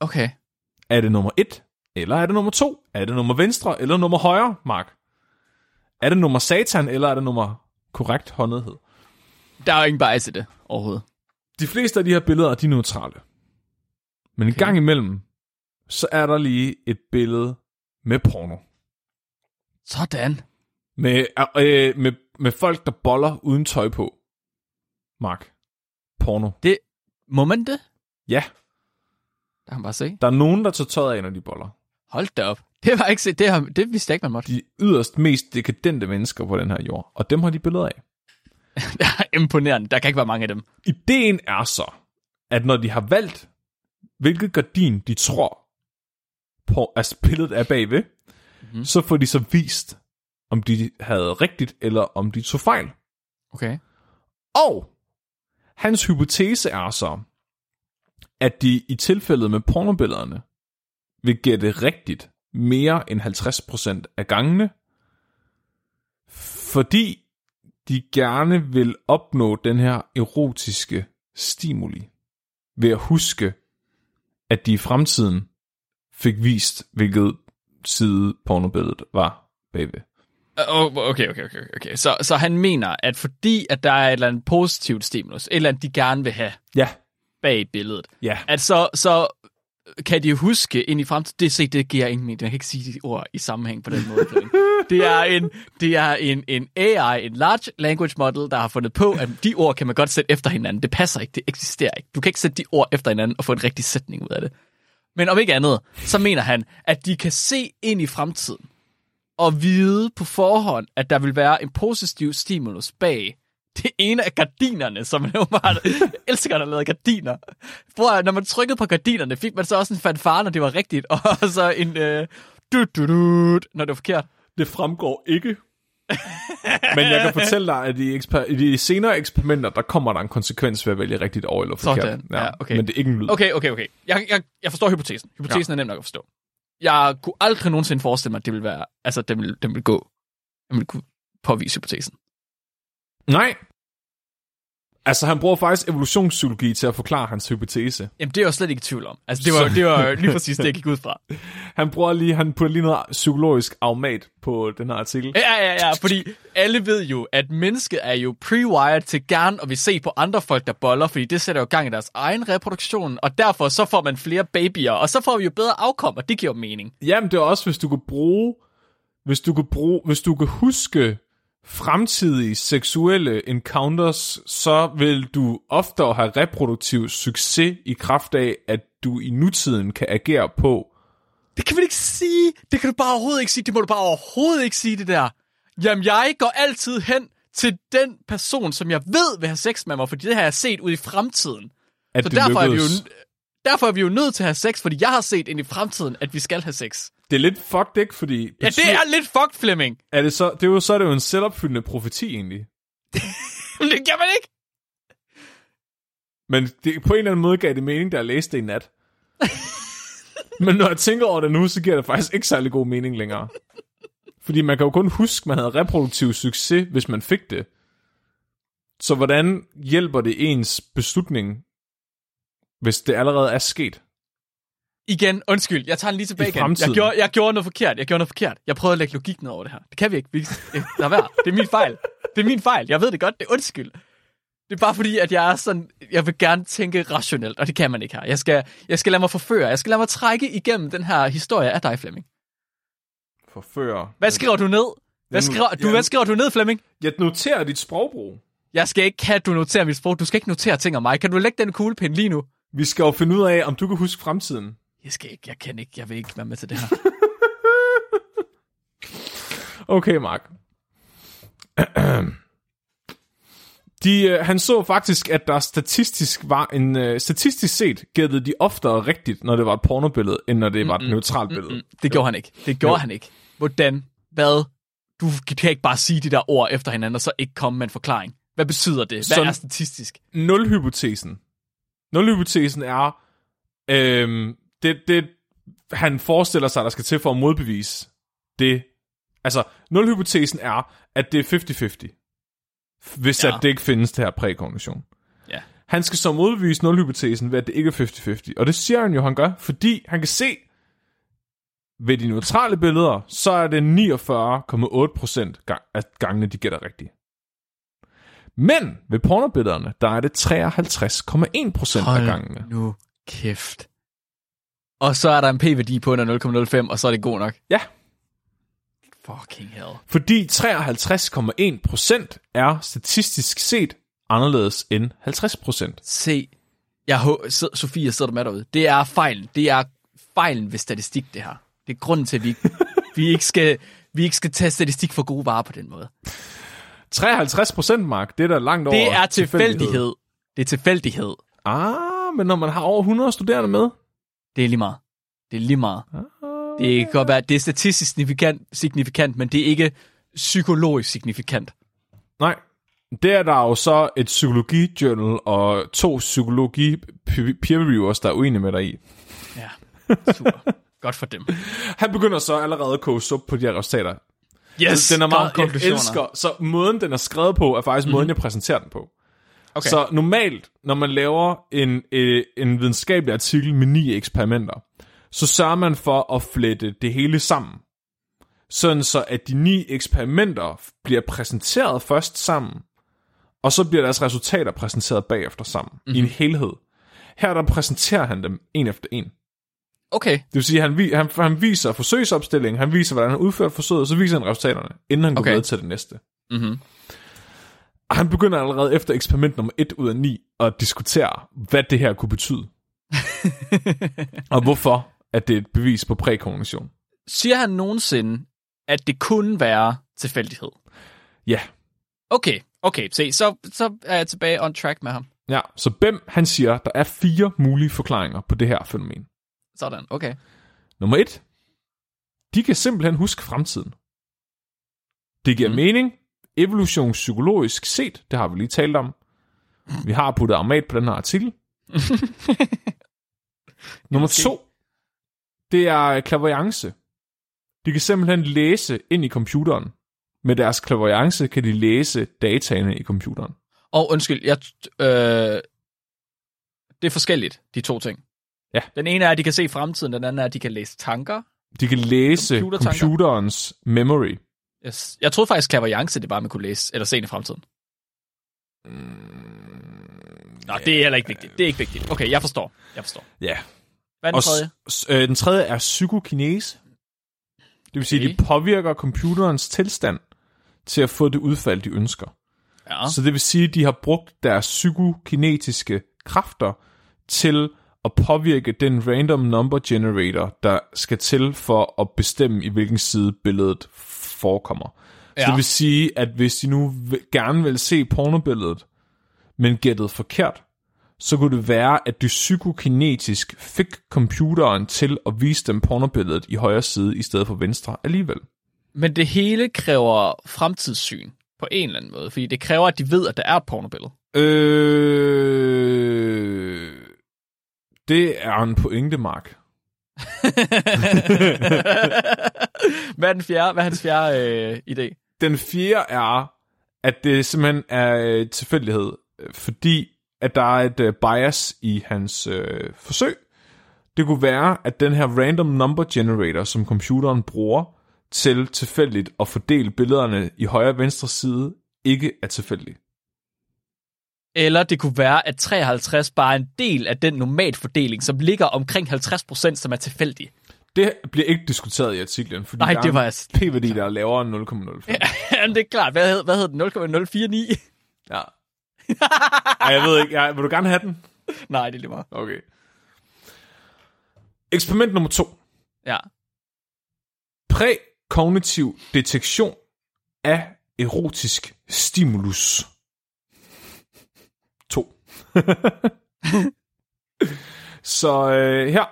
Okay. Er det nummer 1, eller er det nummer 2? Er det nummer venstre, eller nummer højre, Mark? Er det nummer satan, eller er det nummer korrekt håndethed? Der er jo ingen bias i det overhovedet. De fleste af de her billeder, de er neutrale. Men okay. en gang imellem, så er der lige et billede med porno. Sådan. Med, øh, med, med folk, der boller uden tøj på. Mark. Porno. Det, må man det? Ja. Der kan bare se. Der er nogen, der tager tøjet af, når de boller. Hold da op. Det var ikke set. Det, har, det vidste jeg ikke, man måtte. De yderst mest dekadente mennesker på den her jord. Og dem har de billeder af. (laughs) det er imponerende. Der kan ikke være mange af dem. Ideen er så, at når de har valgt, hvilket gardin de tror, på, altså billedet er bagved, mm-hmm. så får de så vist, om de havde rigtigt, eller om de tog fejl. Okay. Og hans hypotese er så, at de i tilfældet med pornobillederne vil gætte rigtigt mere end 50% af gangene, fordi de gerne vil opnå den her erotiske stimuli ved at huske, at de i fremtiden fik vist, hvilket side pornobilledet var bagved. Okay, okay, okay, okay. Så, så han mener, at fordi at der er et eller andet positivt stimulus, et eller andet, de gerne vil have Ja, bag billedet, ja. at så, så kan de huske ind i fremtiden, det, se, det giver ingen mening. Jeg kan ikke sige de ord i sammenhæng på den måde. Det er, en, det er en, en AI, en large language model, der har fundet på, at de ord kan man godt sætte efter hinanden. Det passer ikke, det eksisterer ikke. Du kan ikke sætte de ord efter hinanden og få en rigtig sætning ud af det. Men om ikke andet, så mener han, at de kan se ind i fremtiden og vide på forhånd, at der vil være en positiv stimulus bag det ene af gardinerne, som man bare (laughs) elsker, der lavet gardiner. Hvor når man trykkede på gardinerne, fik man så også en fanfare, når det var rigtigt, og (laughs) så en øh, du, du, du, når det var forkert. Det fremgår ikke. Men jeg kan fortælle dig, at i, eksper- i de senere eksperimenter, der kommer der en konsekvens ved at vælge rigtigt over eller forkert. Sådan, ja, okay. Men det er ikke en lyd. Okay, okay, okay. Jeg, jeg, jeg forstår hypotesen. Hypotesen ja. er nem nok at forstå. Jeg kunne aldrig nogensinde forestille mig, at det ville være, altså, den ville, den ville gå. Den ville kunne påvise hypotesen. Nej. Altså, han bruger faktisk evolutionspsykologi til at forklare hans hypotese. Jamen, det er jeg slet ikke i tvivl om. Altså, det var, det var (laughs) lige præcis det, jeg gik ud fra. Han bruger lige, han putter lige noget psykologisk afmat på den her artikel. Ja, ja, ja, fordi alle ved jo, at mennesket er jo pre-wired til gerne at vi se på andre folk, der boller, fordi det sætter jo gang i deres egen reproduktion, og derfor så får man flere babyer, og så får vi jo bedre afkom, og det giver jo mening. Jamen, det er også, hvis du kan bruge, hvis du kan bruge, hvis du kan huske fremtidige seksuelle encounters, så vil du oftere have reproduktiv succes i kraft af, at du i nutiden kan agere på. Det kan man ikke sige. Det kan du bare overhovedet ikke sige. Det må du bare overhovedet ikke sige, det der. Jamen, jeg går altid hen til den person, som jeg ved vil have sex med mig, fordi det har jeg set ud i fremtiden. At Så derfor er, vi jo, lykkedes. derfor er vi jo nødt til at have sex, fordi jeg har set ind i fremtiden, at vi skal have sex. Det er lidt fucked, ikke? Fordi Ja, det er lidt fucked, Flemming. er det så, det er jo, så er det jo en selvopfyldende profeti egentlig. Men (laughs) det kan man ikke. Men det, på en eller anden måde gav det mening, da jeg læste det i nat. (laughs) Men når jeg tænker over det nu, så giver det faktisk ikke særlig god mening længere. Fordi man kan jo kun huske, at man havde reproduktiv succes, hvis man fik det. Så hvordan hjælper det ens beslutning, hvis det allerede er sket? Igen, undskyld, jeg tager den lige tilbage igen. Jeg gjorde, jeg gjorde noget forkert, jeg gjorde noget forkert. Jeg prøvede at lægge logik ned over det her. Det kan vi ikke. Vi, lad være. Det er min fejl. Det er min fejl. Jeg ved det godt. Det er undskyld. Det er bare fordi, at jeg er sådan, jeg vil gerne tænke rationelt, og det kan man ikke her. Jeg skal, jeg skal lade mig forføre. Jeg skal lade mig trække igennem den her historie af dig, Flemming. Forfører. Hvad skriver du ned? Hvad skriver, du, hvad skriver du ned, Flemming? Jeg noterer dit sprogbrug. Jeg skal ikke have, at du noterer mit sprog. Du skal ikke notere ting om mig. Kan du lægge den kuglepind lige nu? Vi skal jo finde ud af, om du kan huske fremtiden. Jeg skal ikke. Jeg kan ikke. Jeg vil ikke være med til det her. (laughs) Okay, Mark. (clears throat) De, øh, han så faktisk, at der statistisk var en... Øh, statistisk set gættede de oftere rigtigt, når det var et pornobillede, end når det var et neutralt billede. Det gjorde han ikke. Det gjorde Jo. han ikke. Hvordan? Hvad? Du kan ikke bare sige de der ord efter hinanden, og så ikke komme med en forklaring. Hvad betyder det? Hvad Sådan- er statistisk? Nul-hypotesen. Nul-hypotesen er... Øhm, det, det, han forestiller sig, der skal til for at modbevise det. Altså, nul-hypotesen er, at det er 50-50. Hvis Ja. at det ikke findes, det her prækognition. Ja. Han skal så modbevise nulhypotesen ved, at det ikke er 50-50. Og det siger han jo, han gør, fordi han kan se, ved de neutrale billeder, så er det 49,8% gang, af gangene, de gætter rigtigt. Men ved pornobillederne, der er det 53,1 procent af gangene. nu kæft. Og så er der en p-værdi på under 0,05, og så er det god nok. Ja, Fucking hell. fordi 53,1 procent er statistisk set anderledes end 50 procent. Se, jeg så, Sofie, jeg sidder der med derude. Det er fejlen. Det er fejlen ved statistik, det her. Det er grunden til, at vi, vi, ikke skal, vi ikke skal tage statistik for gode varer på den måde. 53 procent, Mark, det er da langt over Det er tilfældighed. Det er tilfældighed. Ah, men når man har over 100 studerende med, Det er lige meget. Det er lige meget. Ah. Det kan godt være, det er statistisk signifikant, signifikant, men det er ikke psykologisk signifikant. nej, det er der jo så et psykologi-journal og to psykologi peer reviewers, der er uenige med dig i. Ja, super. godt for dem. (laughs) Han begynder så allerede at koge sup på de her resultater. Yes, den er meget, jeg konklusioner. elsker, så måden den er skrevet på, er faktisk mm-hmm. måden, jeg præsenterer den på. Okay. Så normalt, når man laver en, øh, en videnskabelig artikel med ni eksperimenter, så sørger man for at flette det hele sammen. Sådan så, at de ni eksperimenter bliver præsenteret først sammen, og så bliver deres resultater præsenteret bagefter sammen, mm-hmm. i en helhed. Her der præsenterer han dem en efter en. Okay, Det vil sige, at han, han, han viser forsøgsopstillingen, han viser, hvordan han har udført forsøget, og så viser han resultaterne, inden han går Okay. videre til det næste. Mhm. Og han begynder allerede efter eksperiment nummer 1 ud af 9 at diskutere, hvad det her kunne betyde. (laughs) og hvorfor at det er et bevis på prækognition. siger han nogensinde, at det kunne være tilfældighed? Ja. Okay, okay, se, så, så er jeg tilbage on track med ham. ja. Så Bem, han siger, der er fire mulige forklaringer på det her fænomen. Sådan, okay. Nummer 1. De kan simpelthen huske fremtiden. Det giver mm. mening. Evolutionspsykologisk set, det har vi lige talt om. Vi har puttet armat på den her artikel. (laughs) Nummer to, det er klaverjance. De kan simpelthen læse ind i computeren. Med deres klaverjance kan de læse dataene i computeren. Og undskyld, jeg, øh, det er forskelligt, de to ting. Ja. Den ene er, at de kan se fremtiden, den anden er, at de kan læse tanker. De kan læse Computertanker. computerens memory. Yes. Jeg troede faktisk, klaverjance, det bare man kunne læse, eller se ind i fremtiden. Nå, det er heller ikke vigtigt. Det er ikke vigtigt. Okay, jeg forstår. Jeg forstår. Ja. Hvad er den Og tredje? s- øh, den tredje er psykokinese. Det vil sige, Okay. at de påvirker computerens tilstand til at få det udfald, de ønsker. Ja. Så det vil sige, at de har brugt deres psykokinetiske kræfter til at påvirke den random number generator, der skal til for at bestemme, i hvilken side billedet forekommer. Så Ja. det vil sige, at hvis de nu gerne vil se pornobilledet, men gættede forkert, så kunne det være, at de psykokinetisk fik computeren til at vise dem pornobilledet i højre side i stedet for venstre alligevel. Men det hele kræver fremtidssyn på en eller anden måde, fordi det kræver, at de ved, at der er et pornobillede. Øh, det er en pointe, Mark. (laughs) hvad er den fjerde? Hvad er hans fjerde øh, idé? Den fjerde er, at det simpelthen er øh, tilfældighed, fordi at der er et øh, bias i hans øh, forsøg. Det kunne være, at den her random number generator, som computeren bruger til tilfældigt at fordele billederne i højre og venstre side, ikke er tilfældig. Eller det kunne være, at 53 bare er en del af den normalfordeling, som ligger omkring 50%, som er tilfældig. Det bliver ikke diskuteret i artiklen, fordi Nej, der det var jeg... p-værdi, der er lavere end 0,05. Ja, (laughs) det er klart. Hvad hed, hvad hed den? 0,049? Ja. Ej, jeg ved ikke. Jeg, vil du gerne have den? Nej, det er lige meget. Okay. Eksperiment nummer to. Ja. Prækognitiv detektion af erotisk stimulus. 2. (laughs) Så øh, her,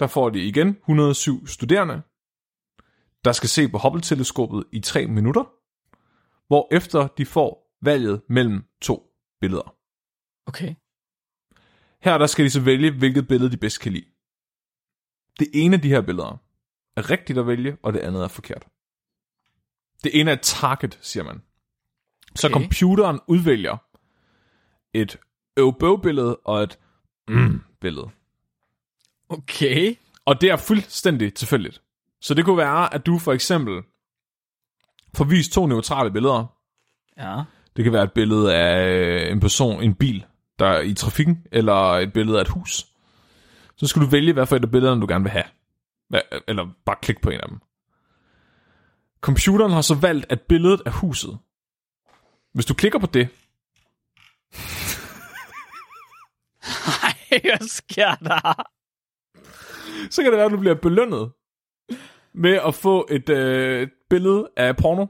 der får de igen 107 studerende, der skal se på Hubble-teleskopet i 3 minutter, hvor efter de får valget mellem to billeder. Okay. Her der skal de så vælge, hvilket billede de bedst kan lide. Det ene af de her billeder er rigtigt at vælge, og det andet er forkert. Det ene er et target, siger man. Så Okay. computeren udvælger et øvbøv-billede og et mm-billede. Okay. Og det er fuldstændig tilfældigt. Så det kunne være, at du for eksempel får vist to neutrale billeder. Ja. Det kan være et billede af øh, en person, en bil, der er i trafikken, eller et billede af et hus. Så skal du vælge, hvad for et af billederne du gerne vil have. Eller bare klik på en af dem. Computeren har så valgt, at billedet af huset. Hvis du klikker på det, Ej, hvad sker der? så kan det være, at du bliver belønnet med at få et øh, billede af porno.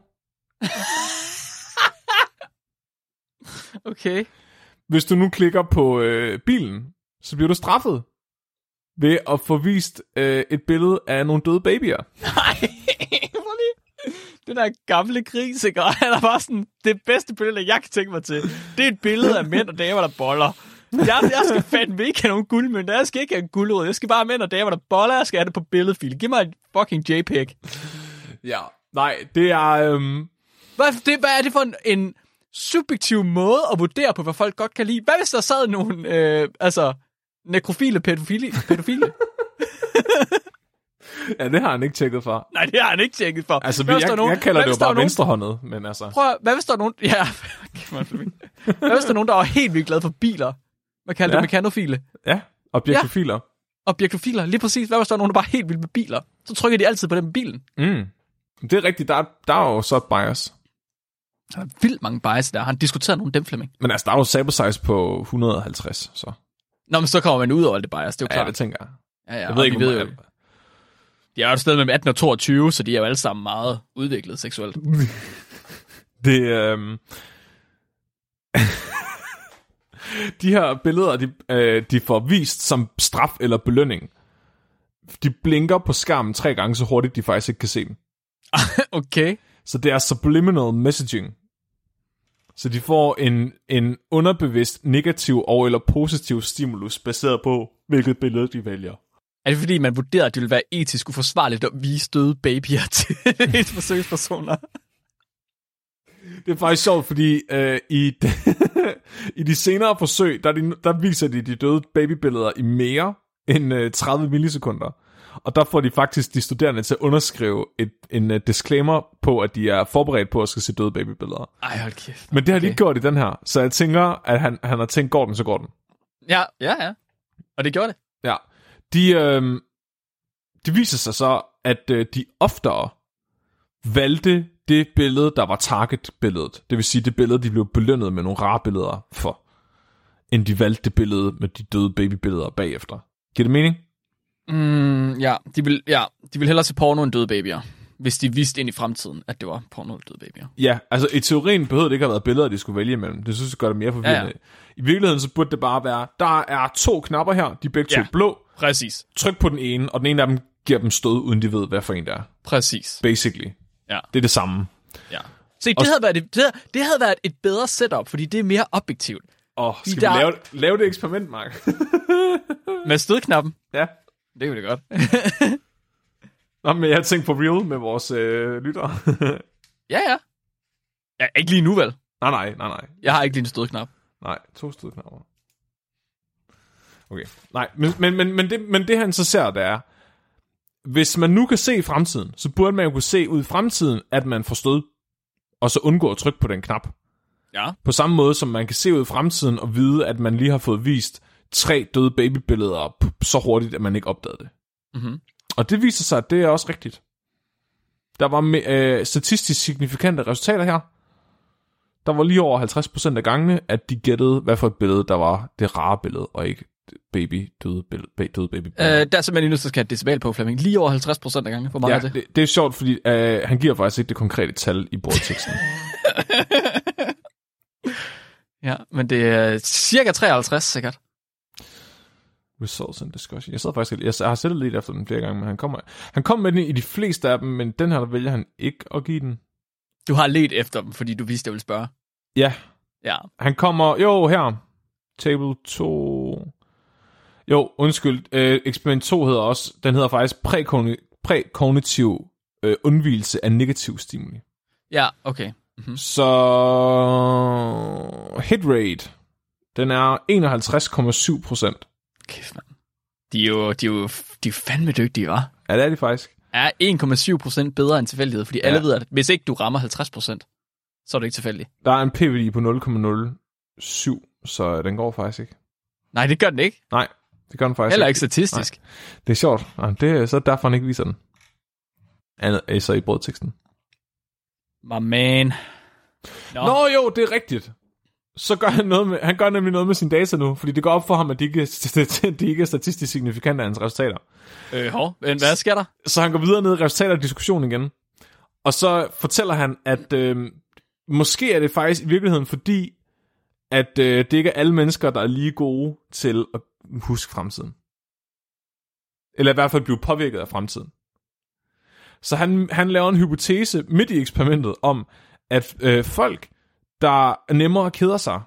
Okay. Hvis du nu klikker på øh, bilen, så bliver du straffet ved at få vist øh, et billede af nogle døde babyer. Nej. Den der gamle gris, ikke? Og han er bare sådan, det bedste billede, jeg kan tænke mig til, det er et billede af mænd og damer, der boller. Jeg, jeg skal fandme ikke have nogen guldmønter. Jeg skal ikke have en guldrød. Jeg skal bare have mænd og damer, der boller. Jeg skal have det på billedfil. Giv mig en fucking JPEG. Ja. Nej, det er... Øhm, Hvad, det, hvad er det for en, en subjektiv måde at vurdere på, hvad folk godt kan lide? Hvad hvis der sad nogle, øh, altså, nekrofile pædofile? pædofile? (laughs) ja, det har han ikke tjekket for. Nej, det har han ikke tjekket for. Altså, Hvad jeg, hvis der jeg, nogen- jeg kalder det jo bare nogen- venstrehåndet, men altså... Prøv hvad hvis der er nogen... (laughs) Ja. (laughs) Hvad hvis der er nogen, der er helt vildt glade for biler? Hvad kalder Ja. det? Mekanofile? Ja, objektofiler. Objektofiler, lige præcis. Hvad hvis der er nogen, der bare er helt vildt med biler? Så trykker de altid på den med bilen. Mm. Det er rigtigt, der, er- der er jo så bias. Der er vildt mange bias der. Han diskuterer nogle dem, Flemming. Men altså, der er jo sample size på 150, så... Nå, men så kommer man ud over det bias, det er jo Ja, klart. det tænker jeg. Ja, ja, Jeg ved ikke, ved jo, de er jo et sted mellem 18 og 22, så de er jo alle sammen meget udviklet seksuelt. (laughs) Det, øhm... (laughs) de her billeder, de, øh, de får vist som straf eller belønning. De blinker på skærmen tre gange så hurtigt, de faktisk ikke kan se dem. (laughs) okay. Så det er subliminal messaging. Så de får en, en underbevidst negativ og eller positiv stimulus, baseret på, hvilket billede de vælger. Er det fordi, man vurderer, at det vil være etisk uforsvarligt at vise døde babyer (laughs) til et forsøgspersoner? Det er faktisk sjovt, fordi øh, i, i de senere forsøg, der, er de, der viser de de døde babybilleder i mere end øh, 30 millisekunder. Og der får de faktisk de studerende til at underskrive et, en uh, disclaimer på, at de er forberedt på at skal se døde babybilleder. Ej, hold kæft. Men det har de Okay. ikke gjort i den her. Så jeg tænker, at han, han har tænkt, går den, så går den. Ja, ja, ja. Og det gjorde det. Ja. De, øh, det viser sig så, at øh, de oftere valgte det billede, der var target-billedet. Det vil sige det billede, de blev belønnet med nogle rare billeder for, end de valgte det billede med de døde babybilleder bagefter. Giver det mening? Mm, ja, de vil, ja, de vil hellere se porno end døde babyer. Hvis de vidste ind i fremtiden, at det var porno end døde babyer. Ja, altså i teorien behøvede det ikke have været billeder, de skulle vælge imellem. Det synes jeg gør det mere forvirrende. Ja, Ja. I virkeligheden så burde det bare være, der er to knapper her, de er begge to Ja. blå. Præcis. Tryk på den ene, og den ene af dem giver dem stød, uden de ved, hvad for en det er. Præcis. Basically. Ja. Det er det samme. ja. Se, det havde, været et, det, havde, det havde været et bedre setup, fordi det er mere objektivt. Åh, skal Der- vi lave, lave det eksperiment, Mark? (laughs) Med stødknappen. ja. Det kunne det godt. (laughs) Nå, men jeg tænkte på real med vores øh, lyttere. (laughs) ja, ja. Ja, ikke lige nu vel. nej, nej, nej, nej. Jeg har ikke lige en stødknap. Nej, to stødknapper. Okay. Nej, men, men, men, men, det, men det han så ser, det er, hvis man nu kan se i fremtiden, så burde man jo kunne se ud i fremtiden, at man får stød, og så undgå at trykke på den knap. Ja. På samme måde, som man kan se ud i fremtiden og vide, at man lige har fået vist tre døde babybilleder p- så hurtigt, at man ikke opdagede det. Mm-hmm. Og det viser sig, at det er også rigtigt. Der var øh, statistisk signifikante resultater her. Der var lige over 50% af gangene, at de gættede, hvad for et billede, der var det rare billede, og ikke baby døde, billede, ba- døde baby Øh, der er simpelthen nødt til at skal have et decibel på, Flemming. Lige over 50 procent af gangen. Hvor meget ja, er det? det, det er sjovt, fordi øh, han giver faktisk ikke det konkrete tal i bordteksten. (laughs) Ja, men det er cirka 53 sikkert. Results and discussion. Jeg sad faktisk, jeg, jeg har selv lidt efter den flere gange, men han kommer, han kom med den i de fleste af dem, men den her der vælger han ikke at give den. Du har let efter dem, fordi du vidste, jeg ville spørge. Ja, Ja. Han kommer, jo, her. Table 2. Jo, undskyld. Øh, eksperiment 2 hedder også, den hedder faktisk prækogni- prækognitiv øh, undvielse af negativ stimuli. Ja, okay. Mm-hmm. Så hit rate, den er 51,7 procent. Kæft, mand. De er jo, de er jo de er fandme dygtige, hva'? Ja, det er de faktisk. Er 1,7 procent bedre end tilfældighed, fordi alle Ja. ved, at hvis ikke du rammer 50 procent, så er det ikke tilfældigt. Der er en PVD på 0,07, så den går faktisk ikke. Nej, det gør den ikke. Nej, det gør den faktisk Heller ikke statistisk. Det er sjovt. Nej, det er så derfor, han ikke viser den. Andet er så i brødteksten. My man. Nå. Nå jo, det er rigtigt. Så gør han noget med, han gør nemlig noget med sine data nu, fordi det går op for ham, at de ikke, (laughs) de ikke er statistisk signifikante af hans resultater. Øh, hov, men hvad sker der? Så han går videre ned i resultater af diskussionen igen. Og så fortæller han, at øh, måske er det faktisk i virkeligheden fordi, at øh, det ikke er alle mennesker, der er lige gode til at huske fremtiden. Eller i hvert fald blive påvirket af fremtiden. Så han, han laver en hypotese midt i eksperimentet om, at øh, folk, der nemmere keder sig,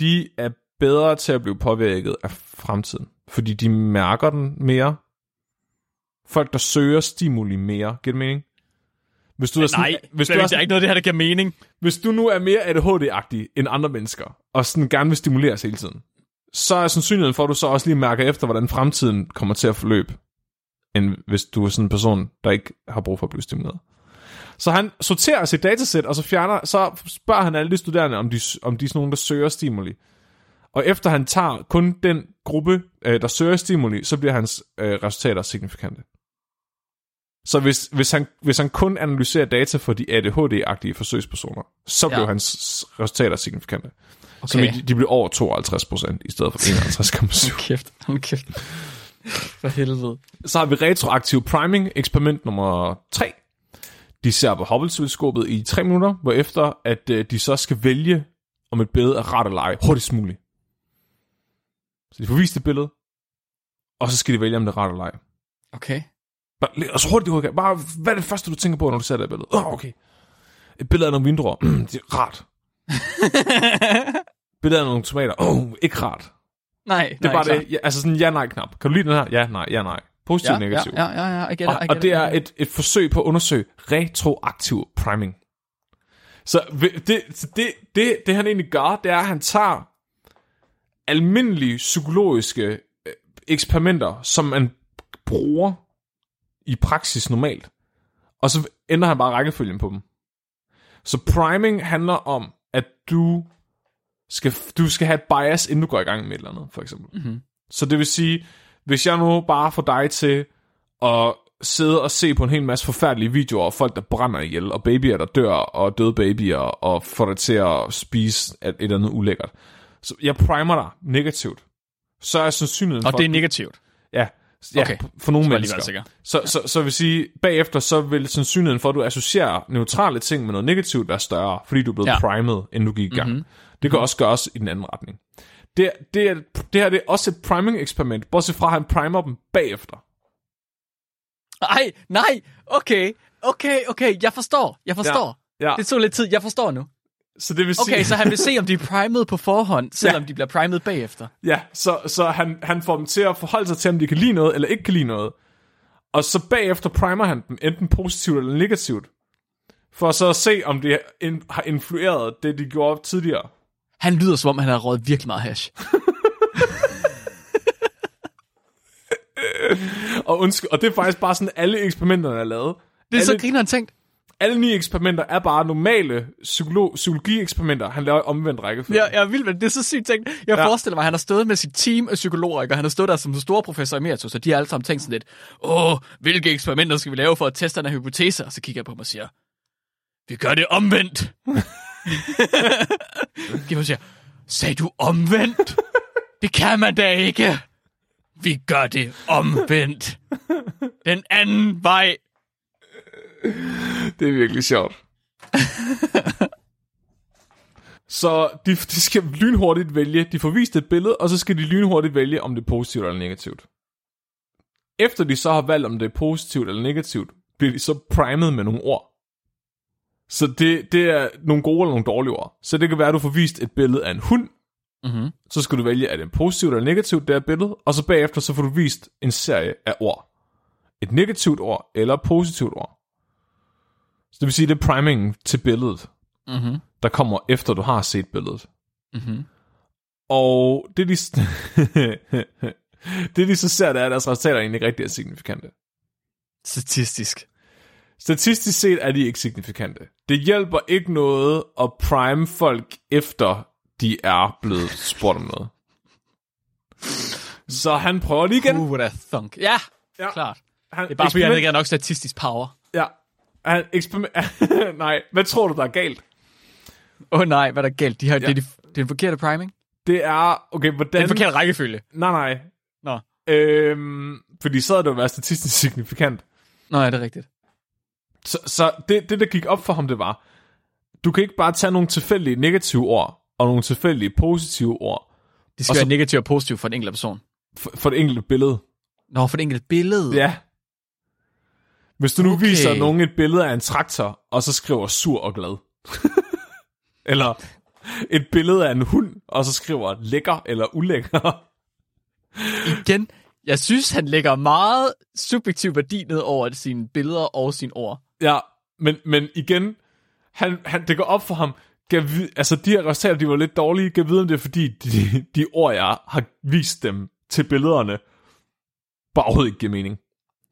de er bedre til at blive påvirket af fremtiden. Fordi de mærker den mere. Folk, der søger stimuli mere. Giver det mening? Hvis du er sådan, Nej, hvis du er er sådan, ikke noget af det her, der giver mening. hvis du nu er mere ADHD-agtig end andre mennesker, og sådan gerne vil stimuleres hele tiden, så er sandsynligheden for, at du så også lige mærker efter, hvordan fremtiden kommer til at forløbe, end hvis du er sådan en person, der ikke har brug for at blive stimuleret. Så han sorterer sit datasæt, og så, fjerner, så spørger han alle de studerende, om de, om de er sådan nogen, der søger stimuli. Og efter han tager kun den gruppe, øh, der søger stimuli, så bliver hans øh, resultater signifikante. Så hvis, hvis, han, hvis han kun analyserer data for de ADHD-agtige forsøgspersoner, så Ja. bliver hans resultater signifikante. Okay. Så de, bliver over 52 procent, i stedet for 51,7. (laughs) Hold kæft, hold kæft. For helvede. Så har vi retroaktiv priming, eksperiment nummer 3. De ser på Hubble-teleskopet i 3 minutter, hvorefter at øh, de så skal vælge, om et billede er ret eller ej, hurtigst muligt. Så de får vist et billede, og så skal de vælge, om det er ret eller ej. Okay. Bare, og så hurtigt, hurtigt. Bare, hvad er det første, du tænker på, når du ser det billede? Åh, oh, okay. Et billede af nogle vinduer. (clears throat) Det er rart. (laughs) billede af nogle tomater. Åh, oh, ikke rart. Nej, Det er bare det. Ja, altså sådan en ja-nej-knap. Kan du lide den her? Ja, nej, ja, nej. Positiv, Ja, negativ. ja, ja, ja, I get it, I Og, get og det I er et, et forsøg på at undersøge retroaktiv priming. Så det, så det, det, det han egentlig gør, det er, at han tager almindelige psykologiske øh, eksperimenter, som man bruger i praksis normalt, og så ændrer han bare rækkefølgen på dem. Så priming handler om, du skal, du skal have et bias, inden du går i gang med et eller andet, for eksempel. Mhm. Så det vil sige, hvis jeg nu bare får dig til at sidde og se på en hel masse forfærdelige videoer af folk, der brænder ihjel, og babyer, der dør, og døde babyer, og får dig til at spise et, eller andet ulækkert. Så jeg primer dig negativt. Så er sandsynligheden Og for... det er negativt. Ja, ja Okay. for nogle mennesker. sikker. Så, så, så vil sige, bagefter så vil sandsynligheden for, at du associerer neutrale ting med noget negativt være større, fordi du er blevet Ja. ja. primet, inden du gik i gang. Mhm. Mm-hmm. Det kan også gøres i den anden retning. Det, det, er, det her det er også et priming-eksperiment, bortset fra at han primer dem bagefter. Ej, nej, okay, okay, okay, jeg forstår, jeg forstår. Ja. Det tog lidt tid, jeg forstår nu. Så det vil sige, Okay, så han vil se, om de er primet på forhånd, (laughs) selvom Ja. de bliver primet bagefter. Ja, så, så han, han får dem til at forholde sig til, om de kan lide noget, eller ikke kan lide noget. Og så bagefter primer han dem, enten positivt eller negativt. For så at se, om det har influeret det, de gjorde tidligere. Han lyder, som om han har røget virkelig meget hash. (laughs) Og, undskyld, og det er faktisk bare sådan, alle eksperimenterne er lavet. Det er så alle, griner han tænkt. Alle ni eksperimenter er bare normale psykolo- psykologi-eksperimenter. Han laver i omvendt rækkefølge. Ja, jeg er vild med det. Det er så sygt tænkt. Jeg ja. Ja. forestiller mig, at han har stået med sit team af psykologer, ikke? og han har stået der som store professor emeritus, og de har alle sammen tænkt sådan lidt, åh, hvilke eksperimenter skal vi lave for at teste den her hypotese? Og så kigger jeg på mig og siger, vi gør det omvendt. (laughs) Giver siger, sagde du omvendt? Det kan man da ikke. Vi gør det omvendt. Den anden vej. Det er virkelig sjovt. (laughs) så de, de skal lynhurtigt vælge, de får vist et billede, og så skal de lynhurtigt vælge, om det er positivt eller negativt. Efter de så har valgt, om det er positivt eller negativt, bliver de så primet med nogle ord. Så det, det er nogle gode eller nogle dårlige ord. Så det kan være, at du får vist et billede af en hund, Mm-hmm. så skal du vælge, er det positivt eller negativt, det her billede, og så bagefter så får du vist en serie af ord. Et negativt ord eller et positivt ord. Så det vil sige, det er primingen til billedet, Mm-hmm. der kommer efter du har set billedet. Mm-hmm. Og det de, (laughs) det de så ser, det er, at deres resultater egentlig ikke rigtig er signifikante. Statistisk. Statistisk set er de ikke signifikante. Det hjælper ikke noget at prime folk efter de er blevet spurgt om noget. Så han prøver lige igen. Uh, what a thunk. Ja, Ja. klart. Han, Det er bare fordi, han ikke har nok statistisk power. Ja. Han eksperiment... (laughs) Nej, hvad tror du, der er galt? Åh oh, nej, hvad er der galt? De har, Ja. det, er de, det er den forkerte priming. Det er... Okay, hvordan... Det er den forkerte rækkefølge. Nej, nej. Nå. Øhm, fordi så havde det jo været statistisk signifikant. Nå, ja, det er rigtigt. Så, så det, det, der gik op for ham, det var, du kan ikke bare tage nogle tilfældige negative ord, og nogle tilfældige positive ord, Det skal Og så- være negativt og positivt for den enkelte person. for, for det enkelte billede. Nå, for det enkelte billede. Ja. Hvis du nu okay. Viser nogen et billede af en traktor, og så skriver sur og glad. (laughs) eller et billede af en hund, og så skriver lækker eller ulækker. (laughs) Igen, jeg synes, han lægger meget subjektiv værdi ned over sine billeder og sine ord. ja, men, men igen, han, han, det går op for ham, Gav altså de her resultater, de var lidt dårlige. Kan vide, om det er fordi, de, de ord, jeg har vist dem til billederne, bare overhovedet ikke giver mening.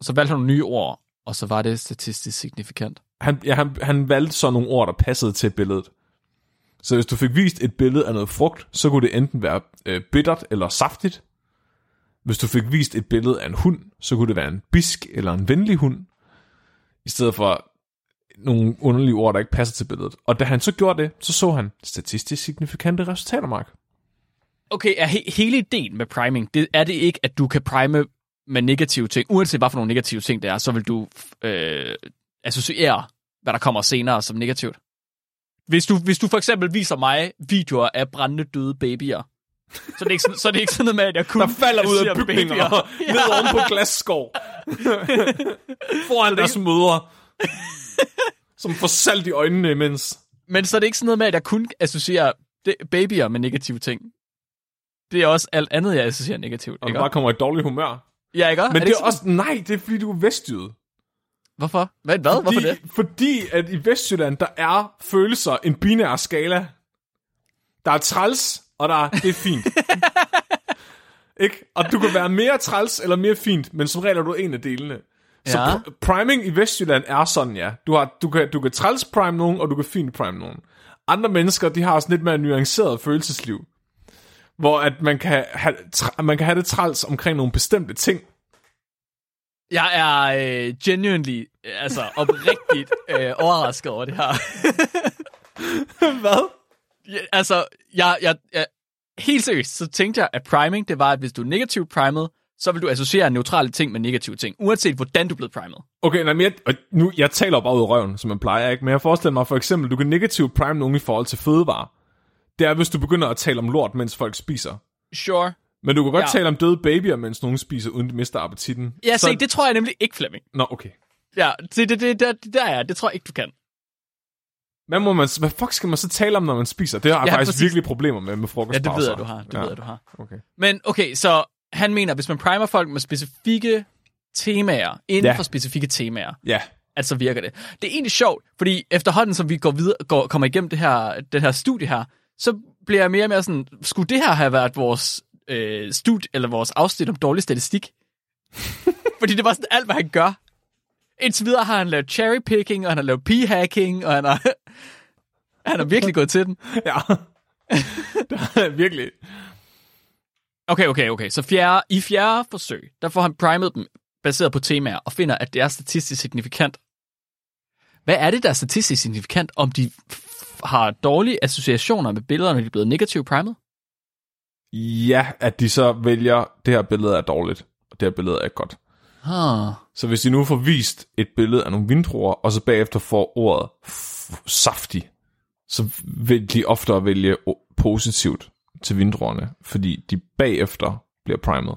Så valgte han nogle nye ord, og så var det statistisk signifikant. Han, ja, han, han valgte så nogle ord, der passede til billedet. Så hvis du fik vist et billede af noget frugt, så kunne det enten være øh, bittert eller saftigt. Hvis du fik vist et billede af en hund, så kunne det være en bisk eller en venlig hund. I stedet for nogle underlige ord, der ikke passer til billedet. Og da han så gjorde det, så så han statistisk signifikante resultater, Mark. Okay, er he- hele ideen med priming, det, er det ikke, at du kan prime med negative ting, uanset hvad for nogle negative ting det er, så vil du øh, associere, hvad der kommer senere som negativt. Hvis du, hvis du for eksempel viser mig videoer af brændende døde babyer, så er det ikke sådan, så er det ikke sådan noget med, at jeg kun Der falder ud af bygninger babyer. (laughs) ned oven på glasskov. (laughs) Foran deres mødre. Som får salt i øjnene imens. Men så er det ikke sådan noget med, at jeg kun associerer babyer med negative ting. Det er også alt andet, jeg associerer negativt. Og du Ikke? bare kommer i dårlig humør. Ja, ikke? Men det, ikke er også... Nej, det er fordi, du er vestjydet. Hvorfor? Hvad? hvad? Hvorfor det? Fordi at i Vestjylland, der er følelser en binær skala. Der er træls, og der er, det er fint. (laughs) ikke? Og du kan være mere træls eller mere fint, men som regel er du en af delene. Så Ja. pr- priming i Vestjylland er sådan, ja. Du, har, du, kan, du kan træls prime nogen, og du kan fint prime nogen. Andre mennesker, de har sådan lidt mere nuanceret følelsesliv. Hvor at man kan, have, man kan have det træls omkring nogle bestemte ting. Jeg er øh, genuinely, altså oprigtigt (laughs) øh, overrasket over det her. (laughs) Hvad? Ja, altså, jeg, jeg, jeg, helt seriøst, så tænkte jeg, at priming, det var, at hvis du er negativt primet, så vil du associere neutrale ting med negative ting, uanset hvordan du blevet primet. Okay, nej, men jeg, og nu, jeg taler bare ud af røven, som man plejer, ikke? Men jeg forestiller mig for eksempel, du kan negativt prime nogen i forhold til fødevarer. Det er, hvis du begynder at tale om lort, mens folk spiser. Sure. Men du kan godt ja. Ja. tale om døde babyer, mens nogen spiser, uden de mister appetitten. Ja, Så- se, det tror jeg nemlig ikke, Flemming. Nå, okay. Ja, se, det, det, det, det der er, det tror jeg ikke, du kan. Hvad, må man, hvad fuck skal man så tale om, når man spiser? Det har jeg Ja, faktisk præcis. virkelig problemer med med Ja, frokostpauser. det ved jeg, du har. Det ja. ved jeg, du har. Okay. Men okay, så han mener, hvis man primer folk med specifikke temaer, inden Ja. ja. for specifikke temaer, Ja. at så virker det. Det er egentlig sjovt, fordi efterhånden, som vi går videre, går, kommer igennem det her, den her studie her, så bliver jeg mere og mere sådan, skulle det her have været vores øh, studie, eller vores afsnit om dårlig statistik? (laughs) fordi det var sådan alt, hvad han gør. Indtil videre har han lavet cherrypicking, og han har lavet p-hacking, og han har, (laughs) han har virkelig gået til den. (laughs) Ja. det er virkelig... Okay, okay, okay. Så fjerde, i fjerde forsøg, der får han primet dem baseret på temaer, og finder, at det er statistisk signifikant. Hvad er det, der er statistisk signifikant, om de har dårlige associationer med billeder, når de er blevet negativt primet? Ja, at de så vælger, det her billede er dårligt, og det her billede er godt. Huh. Så hvis de nu får vist et billede af nogle vindruer, og så bagefter får ordet saftig, så vil de oftere vælge positivt til vindruerne, fordi de bagefter bliver primet.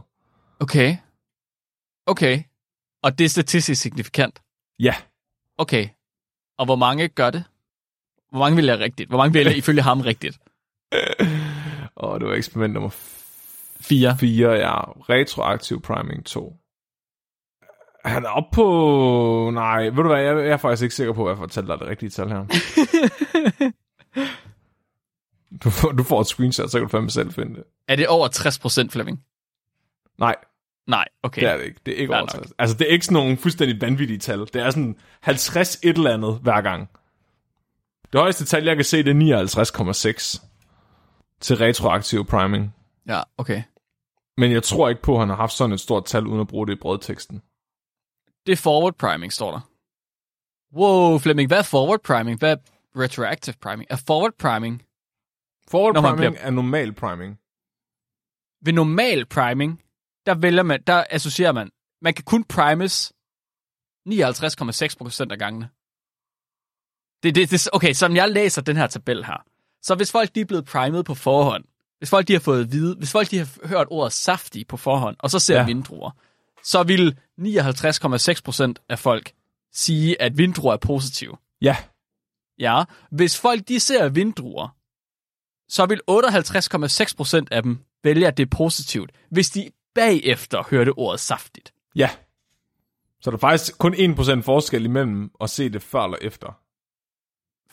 Okay. Okay. Og det er statistisk signifikant. Ja, Okay. Og hvor mange gør det? Hvor mange vælger rigtigt? Hvor mange vælger ifølge ham rigtigt? og det var eksperiment nummer Fire. 4, ja. Retroaktiv priming 2. Han er oppe på... Nej, ved du hvad, jeg, jeg er faktisk ikke sikker på, hvad jeg fortæller dig det rigtige tal her. (laughs) du, får, du får et screenshot, så kan du fandme selv finde det. Er det over 60 procent, Flemming? Nej, Nej, okay. Det er det ikke. Det er ikke over 60. Altså, det er ikke sådan nogle fuldstændig vanvittige tal. Det er sådan 50 et eller andet hver gang. Det højeste tal, jeg kan se, det er 59,6 til retroaktiv priming. Ja, okay. Men jeg tror ikke på, at han har haft sådan et stort tal, uden at bruge det i brødteksten. Det er forward priming, står der. Wow, Flemming, hvad er forward priming? Hvad er retroactive priming? Er forward priming Forward Når priming bliver- er normal priming. ved normal priming, der vælger man, der associerer man, man kan kun primes 59,6% af gangene. Det, det, det, okay, som jeg læser den her tabel her, så hvis folk de er blevet primet på forhånd, hvis folk de har fået at vide, hvis folk de har hørt ordet saftig på forhånd, og så ser Ja. ja. vindruer, så vil 59,6% af folk sige, at vindruer er positive. Ja. Ja, hvis folk de ser vindruer, så vil 58,6% af dem vælge, at det er positivt, hvis de bagefter hørte ordet saftigt. Ja. Så der er faktisk kun 1% forskel imellem at se det før eller efter.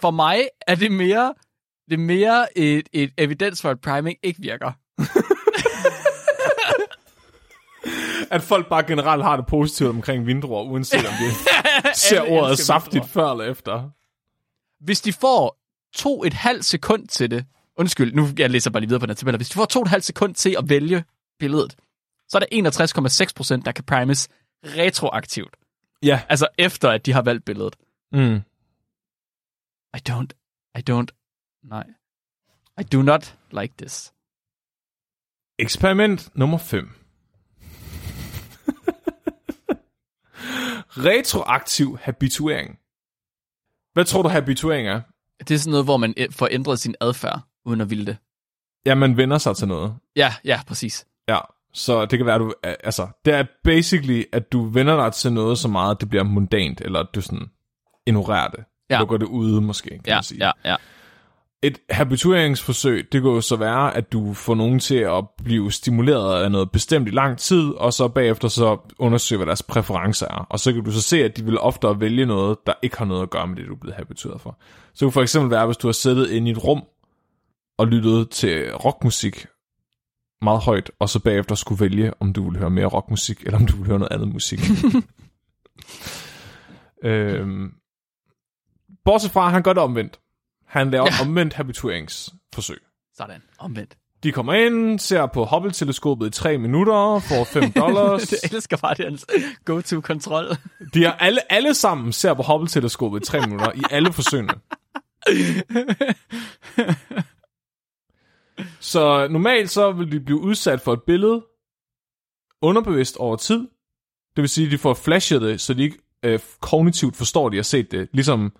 For mig er det mere, det er mere et, et evidens for, at priming ikke virker. (laughs) At folk bare generelt har det positivt omkring vindruer, uanset om de (laughs) ser ordet saftigt vindruer. før eller efter. Hvis de får to et halvt sekund til det, undskyld, nu jeg læser bare lige videre på den her tabel, hvis de får to et halvt sekund til at vælge billedet, så er der 61,6% der kan primes retroaktivt. Ja. Altså efter, at de har valgt billedet. Mm. I don't, I don't, nej. I do not like this. Eksperiment nummer 5. Retroaktiv habituering. Hvad tror du habituering er? Det er sådan noget, hvor man æ- får ændret sin adfærd, uden at ville det. Ja, man vender sig til noget. Ja, ja, præcis. Ja, så det kan være, at du... Altså, det er basically, at du vender dig til noget så meget, at det bliver mundant, eller at du sådan ignorerer det. Ja. Du går det ude, måske, kan Ja, man sige. ja, ja. Et habitueringsforsøg, det kan jo så være, at du får nogen til at blive stimuleret af noget bestemt i lang tid, og så bagefter så undersøge, hvad deres præferencer er. Og så kan du så se, at de vil oftere vælge noget, der ikke har noget at gøre med det, du er blevet habitueret for. Så det kunne for eksempel være, hvis du har siddet inde i et rum og lyttet til rockmusik meget højt, og så bagefter skulle vælge, om du vil høre mere rockmusik, eller om du vil høre noget andet musik. (laughs) øhm, bortset fra, han gør det omvendt. Han laver ja. Omvendt habitueringsforsøg. Sådan, omvendt. De kommer ind, ser på Hubble-teleskopet i 3 minutter, får 5 (laughs) dollars. Jeg elsker bare, det er hans go-to-kontrol. De er alle, alle sammen ser på Hubble-teleskopet i 3 minutter i alle forsøgene. (laughs) Så normalt så vil de blive udsat for et billede underbevidst over tid. Det vil sige, at de får flashet det, så de ikke øh, kognitivt forstår, at de har set det. Ligesom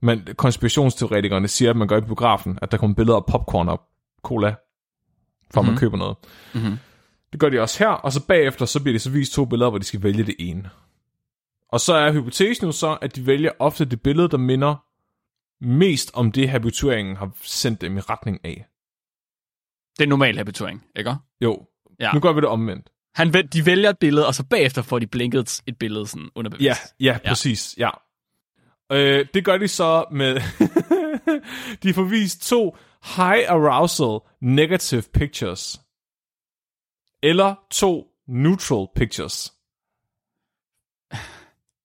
man, konspirationsteoretikerne siger, at man gør i biografen, at der kommer billeder af popcorn og cola, for mm-hmm. man køber noget. Mhm. Det gør de også her, og så bagefter så bliver de så vist to billeder, hvor de skal vælge det ene. Og så er hypotesen jo så, at de vælger ofte det billede, der minder mest om det, habitueringen har sendt dem i retning af. Det er normal habituering, ikke? Jo, Ja. nu gør vi det omvendt. Han, væl- de vælger et billede, og så bagefter får de blinket et billede sådan underbevidst. Ja, ja, Ja. præcis, ja. Øh, det gør de så med... (laughs) de får vist to high arousal negative pictures. Eller to neutral pictures.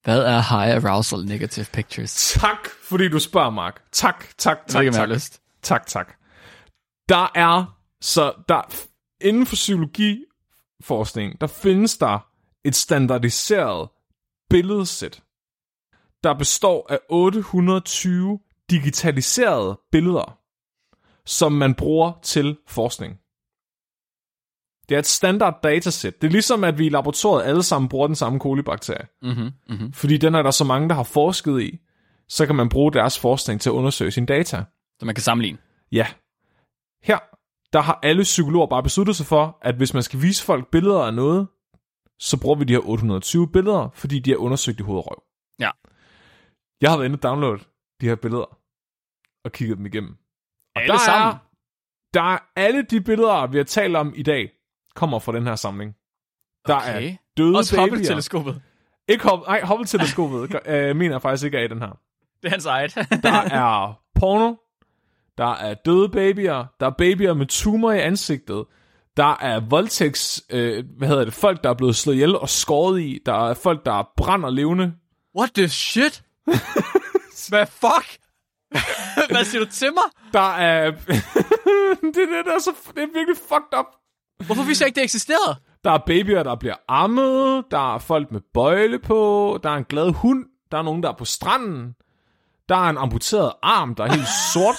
Hvad er high arousal negative pictures? Tak, fordi du spørger, Mark. Tak, tak, tak, tak. lyst. Tak, tak. Der er, så der, inden for psykologiforskning, der findes der et standardiseret billedsæt, der består af 820 digitaliserede billeder, som man bruger til forskning. Det er et standard datasæt. Det er ligesom, at vi i laboratoriet alle sammen bruger den samme kolibakterie. Mm-hmm, mm-hmm. Fordi den er der så mange, der har forsket i, så kan man bruge deres forskning til at undersøge sine data. Så man kan sammenligne. Ja. Her, der har alle psykologer bare besluttet sig for, at hvis man skal vise folk billeder af noget, så bruger vi de her 820 billeder, fordi de er undersøgt i hoved og røv. Ja. Jeg har været inde og downloade de her billeder, og kigget dem igennem. Og Alle der sammen? Er, der er alle de billeder, vi har talt om i dag, kommer fra den her samling. Der Okay. er døde Også babyer. Hubble-teleskopet. Ikke Hubble, nej, Hubble-teleskopet (laughs) øh, mener jeg faktisk ikke er i den her. Det er hans eget. Der er (laughs) porno. Der er døde babyer. Der er babyer med tumor i ansigtet. Der er voldtægts, øh, hvad hedder det, folk, der er blevet slået ihjel og skåret i. Der er folk, der brænder levende. What the shit? Hvad fuck? Hvad siger du til mig? Der er... det, det, der er så, det er virkelig fucked up. Hvorfor vidste jeg ikke, det eksisterede? Der er babyer, der bliver ammet. Der er folk med bøjle på. Der er en glad hund. Der er nogen, der er på stranden. Der er en amputeret arm, der er helt sort.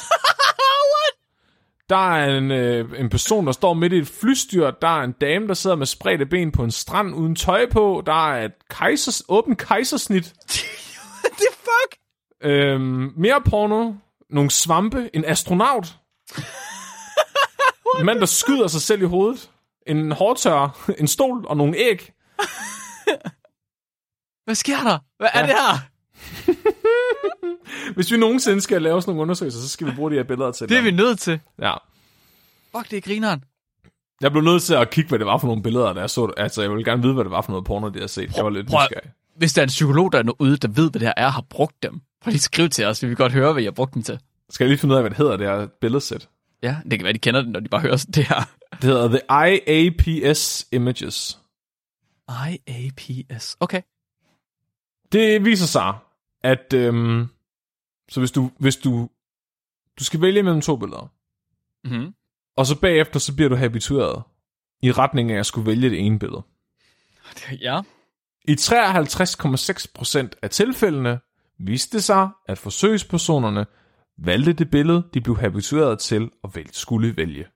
Der er en, øh, en person, der står midt i et flystyr. Der er en dame, der sidder med spredte ben på en strand uden tøj på. Der er et kejsers, åbent kejsersnit. (laughs) What the fuck? Øhm, mere porno. Nogle svampe. En astronaut. (laughs) en mand, der skyder sig selv i hovedet. En hårdtør. En stol og nogle æg. Hvad sker der? Hvad er Ja. det her? (laughs) Hvis vi nogensinde skal lave sådan nogle undersøgelser, så skal vi bruge de her billeder til Det er vi nødt til. Ja. Fuck, det er grineren. Jeg blev nødt til at kigge, hvad det var for nogle billeder, der jeg så. Altså, jeg ville gerne vide, hvad det var for noget porno, de har set. Jeg var lidt Prøv nysgerrig. Hvis der er en psykolog, der er ude, der ved, hvad det her er, har brugt dem. Prøv lige at skrive til os, vi vil godt høre, hvad I har brugt dem til. Skal jeg lige finde ud af, hvad det hedder, det her billedsæt? Ja, det kan være, de kender det, når de bare hører det her. Det hedder The IAPS Images. IAPS. Okay. Det viser sig, at øhm, så hvis du, hvis du, du skal vælge mellem to billeder, Mm-hmm. og så bagefter, så bliver du habitueret i retning af at skulle vælge det ene billede. (laughs) Ja. I 53,6% af tilfældene viste det sig, at forsøgspersonerne valgte det billede, de blev habitueret til at vælge, skulle vælge.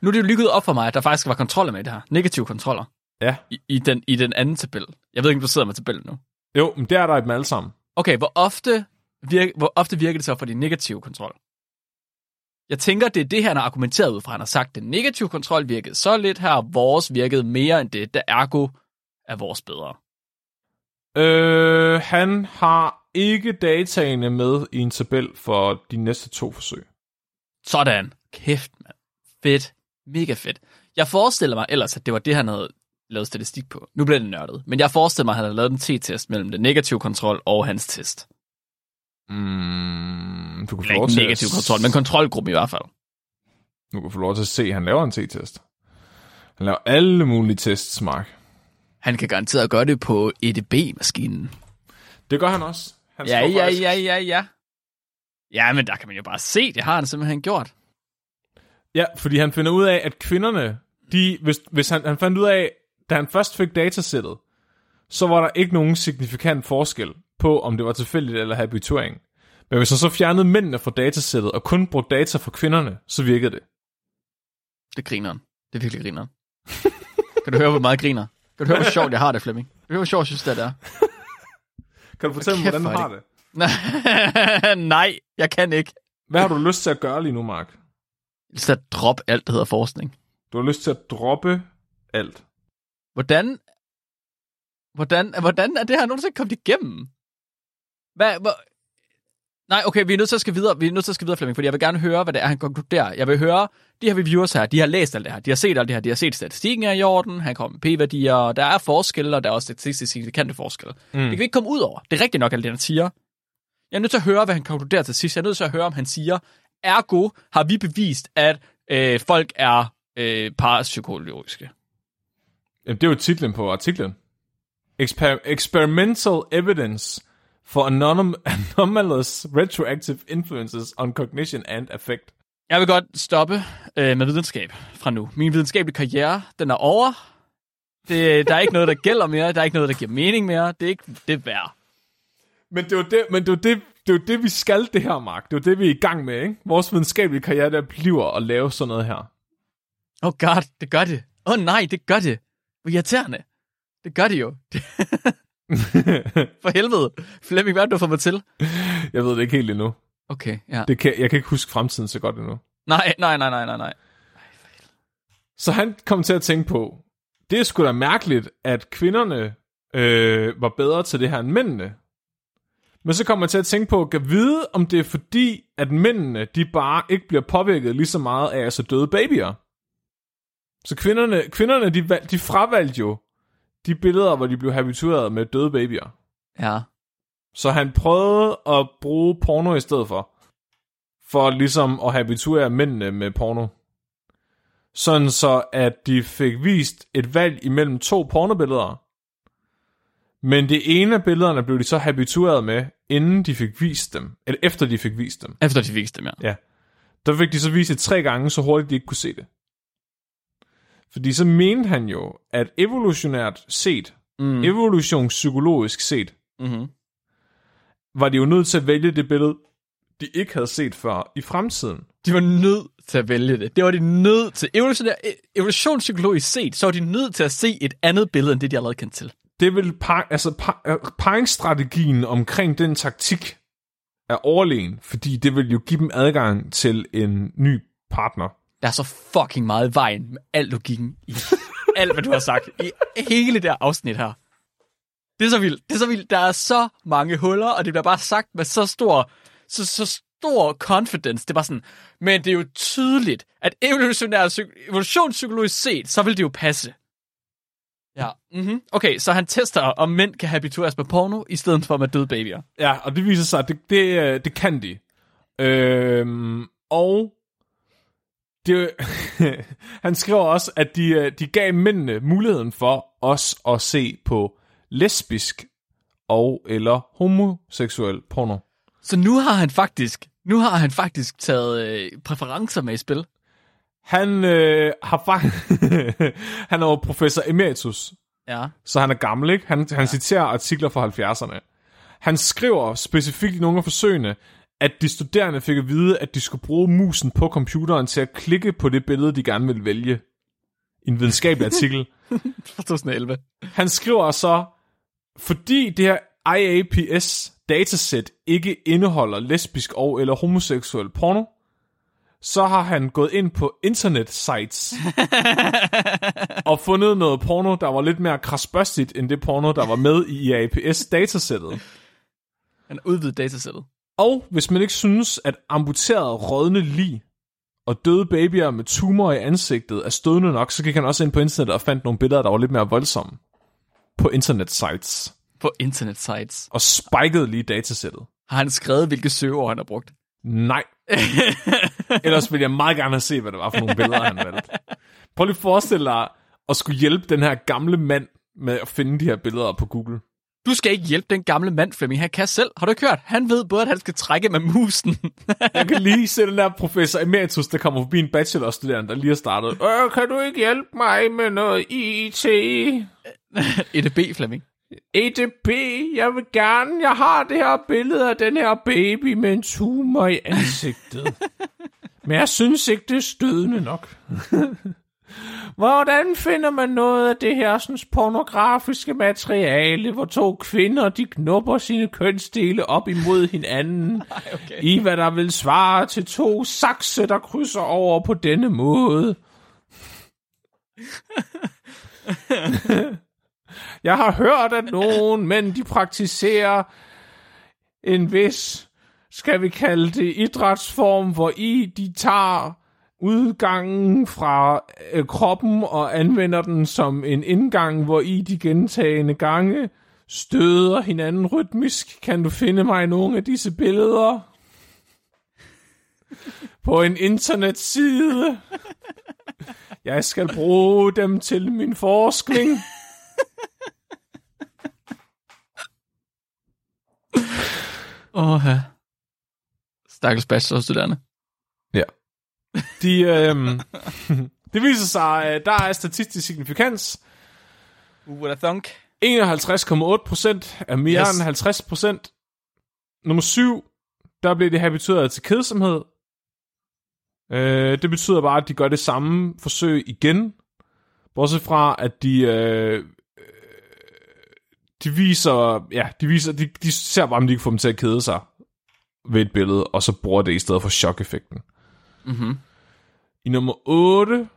Nu er det jo gået op for mig, at der faktisk var kontroller med det her. Negative kontroller. Ja. I, i, den, I den anden tabel. Jeg ved ikke, om du sidder med tabellen nu. Jo, men det er der dem alle sammen. Okay, hvor ofte, virke, hvor ofte virker det så for de negative kontrol? Jeg tænker, det er det, han har argumenteret ud fra. Han har sagt, den negative kontrol virkede så lidt her, vores virkede mere end det, der ergo er vores bedre. Øh, han har ikke dataene med i en tabel for de næste to forsøg. Sådan. Kæft, mand. Fedt. Mega fedt. Jeg forestiller mig ellers, at det var det, han havde lavet statistik på. Nu bliver det nørdet. Men jeg forestiller mig, at han havde lavet en t-test mellem den negative kontrol og hans test. Mm, du kan få lov til negativ at, kontrol, men kontrolgruppen i hvert fald. Du kan få lov til at se, at han laver en t-test. Han laver alle mulige tests, Mark. Han kan garanteret gøre det på EDB-maskinen. Det gør han også. Han Ja, ja, faktisk- ja, ja, ja. Ja, men der kan man jo bare se, det har han simpelthen gjort. Ja, fordi han finder ud af, at kvinderne, de, hvis, hvis han, han fandt ud af, da han først fik datasættet, så var der ikke nogen signifikant forskel på, om det var tilfældigt eller habituering. Men hvis han så fjernede mændene fra datasættet og kun brugte data for kvinderne, så virkede det. Det er grineren. Det er virkelig grineren. (laughs) kan du høre, hvor meget griner? Kan du høre, hvor sjovt jeg har det, Flemming? Kan du høre, hvor sjovt jeg synes, det er? (laughs) Kan du fortælle mig, hvordan du har det? (laughs) Nej, jeg kan ikke. Hvad har du lyst til at gøre lige nu, Mark? Jeg skal droppe alt, der hedder forskning. Du har lyst til at droppe alt. Hvordan, hvordan, hvordan er det her nogensinde kommet igennem? Hvad, hvor, nej, okay, vi er nødt til at skal videre, vi er nødt til at skal videre, Flemming, fordi jeg vil gerne høre, hvad det er, han konkluderer. Jeg vil høre, de her reviewers her, de har læst alt det her, de har set alt det her, de har set statistikken er i orden, han kommer med p-værdier, og der er forskelle, og der er også statistisk signifikante forskelle. Mm. Det kan vi ikke komme ud over. Det er rigtigt nok, alt det, han siger. Jeg er nødt til at høre, hvad han konkluderer til sidst. Jeg er nødt til at høre, om han siger, ergo har vi bevist, at øh, folk er øh, parapsykologiske. Jamen, det er jo titlen på artiklen. Exper- experimental evidence for anonym- (laughs) anomalous retroactive influences on cognition and affect. Jeg vil godt stoppe øh, med videnskab fra nu. Min videnskabelige karriere, den er over. Det, der er ikke noget, der gælder mere. Der er ikke noget, der giver mening mere. Det er ikke det er værd. Men det er det, men det, er det, det, er det, vi skal det her, Mark. Det er det, vi er i gang med, ikke? Vores videnskabelige karriere, der bliver at lave sådan noget her. Oh god, det gør det. Åh oh, nej, det gør det. Hvor irriterende. Det gør det jo. (laughs) For helvede. Flemming, hvad er det, du får mig til? Jeg ved det ikke helt endnu. Okay, ja. Det kan, jeg kan ikke huske fremtiden så godt endnu. Nej, nej, nej, nej, nej, nej. Så han kom til at tænke på, det er sgu da mærkeligt, at kvinderne øh, var bedre til det her end mændene. Men så kommer man til at tænke på, kan vide, om det er fordi, at mændene, de bare ikke bliver påvirket lige så meget af altså døde babyer. Så kvinderne, kvinderne de, valg- de fravalgte jo de billeder, hvor de blev habitueret med døde babyer. Ja. Så han prøvede at bruge porno i stedet for. For ligesom at habituere mændene med porno. sådan så at de fik vist et valg imellem to pornobilleder. Men det ene af billederne blev de så habitueret med, inden de fik vist dem, eller efter de fik vist dem. Efter de viste dem, ja. Ja. Der fik de så vist det tre gange, så hurtigt de ikke kunne se det. Fordi så mente han jo, at evolutionært set, mm. evolutionspsykologisk set, Mm-hmm. var de jo nødt til at vælge det billede, de ikke havde set før i fremtiden. De var nødt til at vælge det. Det var de nødt til. Evolutionær, evolutionspsykologisk set, så var de nødt til at se et andet billede, end det, de allerede kendte til. Det vil par, altså par, paringsstrategien omkring den taktik er overlegen, fordi det vil jo give dem adgang til en ny partner. Der er så fucking meget i vejen med al logikken i (laughs) alt, hvad du har sagt. I hele det afsnit her. Det er så vildt. Det er så vildt. Der er så mange huller, og det bliver bare sagt med så stor, så, så stor confidence. Det er bare sådan, men det er jo tydeligt, at evolutionær, psy- evolutionspsykologisk set, så vil det jo passe. Ja. Mm-hmm. Okay, så han tester, om mænd kan habitueres med porno, i stedet for med døde babyer. Ja, og det viser sig, at det, det, øh, det kan de. Øhm, og det, (laughs) han skriver også, at de, øh, de gav mændene muligheden for os at se på lesbisk og eller homoseksuel porno. Så nu har han faktisk, nu har han faktisk taget øh, præferencer med i spil. Han øh, har faktisk... (laughs) han er jo professor emeritus, Ja. så han er gammel, ikke? Han, han citerer artikler fra 70'erne. Han skriver specifikt i nogle af forsøgene, at de studerende fik at vide, at de skulle bruge musen på computeren til at klikke på det billede, de gerne ville vælge. En videnskabelig artikel. (laughs) Fra 2011. Han skriver så, fordi det her IAPS datasæt ikke indeholder lesbisk og eller homoseksuel porno, så har han gået ind på internet sites (laughs) og fundet noget porno, der var lidt mere krasbørstigt end det porno, der var med i IAPS datasættet. Han har udvidet datasættet. Og hvis man ikke synes, at amputeret rådne lig og døde babyer med tumor i ansigtet er stødende nok, så gik han også ind på internettet og fandt nogle billeder, der var lidt mere voldsomme på internet sites. På internet sites. Og spikede lige datasættet. Har han skrevet, hvilke søgeord han har brugt? Nej. (laughs) Ellers ville jeg meget gerne have set, hvad det var for nogle billeder, han valgte. Prøv lige at forestille dig at skulle hjælpe den her gamle mand med at finde de her billeder på Google. Du skal ikke hjælpe den gamle mand, Flemming. Han kan selv. Har du ikke hørt? Han ved både, at han skal trække med musen. (laughs) Jeg kan lige se den der professor emeritus, der kommer forbi en bachelorstuderende, der lige har startet. Øh, kan du ikke hjælpe mig med noget IT? (laughs) EDB, Flemming. EDB, jeg vil gerne, jeg har det her billede af den her baby med en tumor i ansigtet. (laughs) Men jeg synes ikke, det er stødende nok. Hvordan finder man noget af det her sådan, pornografiske materiale, hvor to kvinder de knupper sine kønsdele op imod hinanden, (laughs) okay. i hvad der vil svare til to sakse, der krydser over på denne måde? (laughs) Jeg har hørt, at nogen mænd de praktiserer en vis, skal vi kalde det, idrætsform, hvor i de tager udgangen fra øh, kroppen og anvender den som en indgang, hvor i de gentagende gange støder hinanden rytmisk. Kan du finde mig nogle af disse billeder? På en internetside. Jeg skal bruge dem til min forskning. Åh, ja. Stakkels bachelorstuderende. De, øhm, det viser sig, at der er statistisk signifikans. Uh, what a thunk. 51,8 procent er mere Yes. end 50 procent. Nummer 7, der bliver det habitueret til kedsomhed. Øh, det betyder bare, at de gør det samme forsøg igen. Bortset fra, at de, øh, de viser, ja, de viser, de, de ser bare, om de kan få dem til at kede sig ved et billede, og så bruger det i stedet for chok-effekten. Mhm. I nummer 8,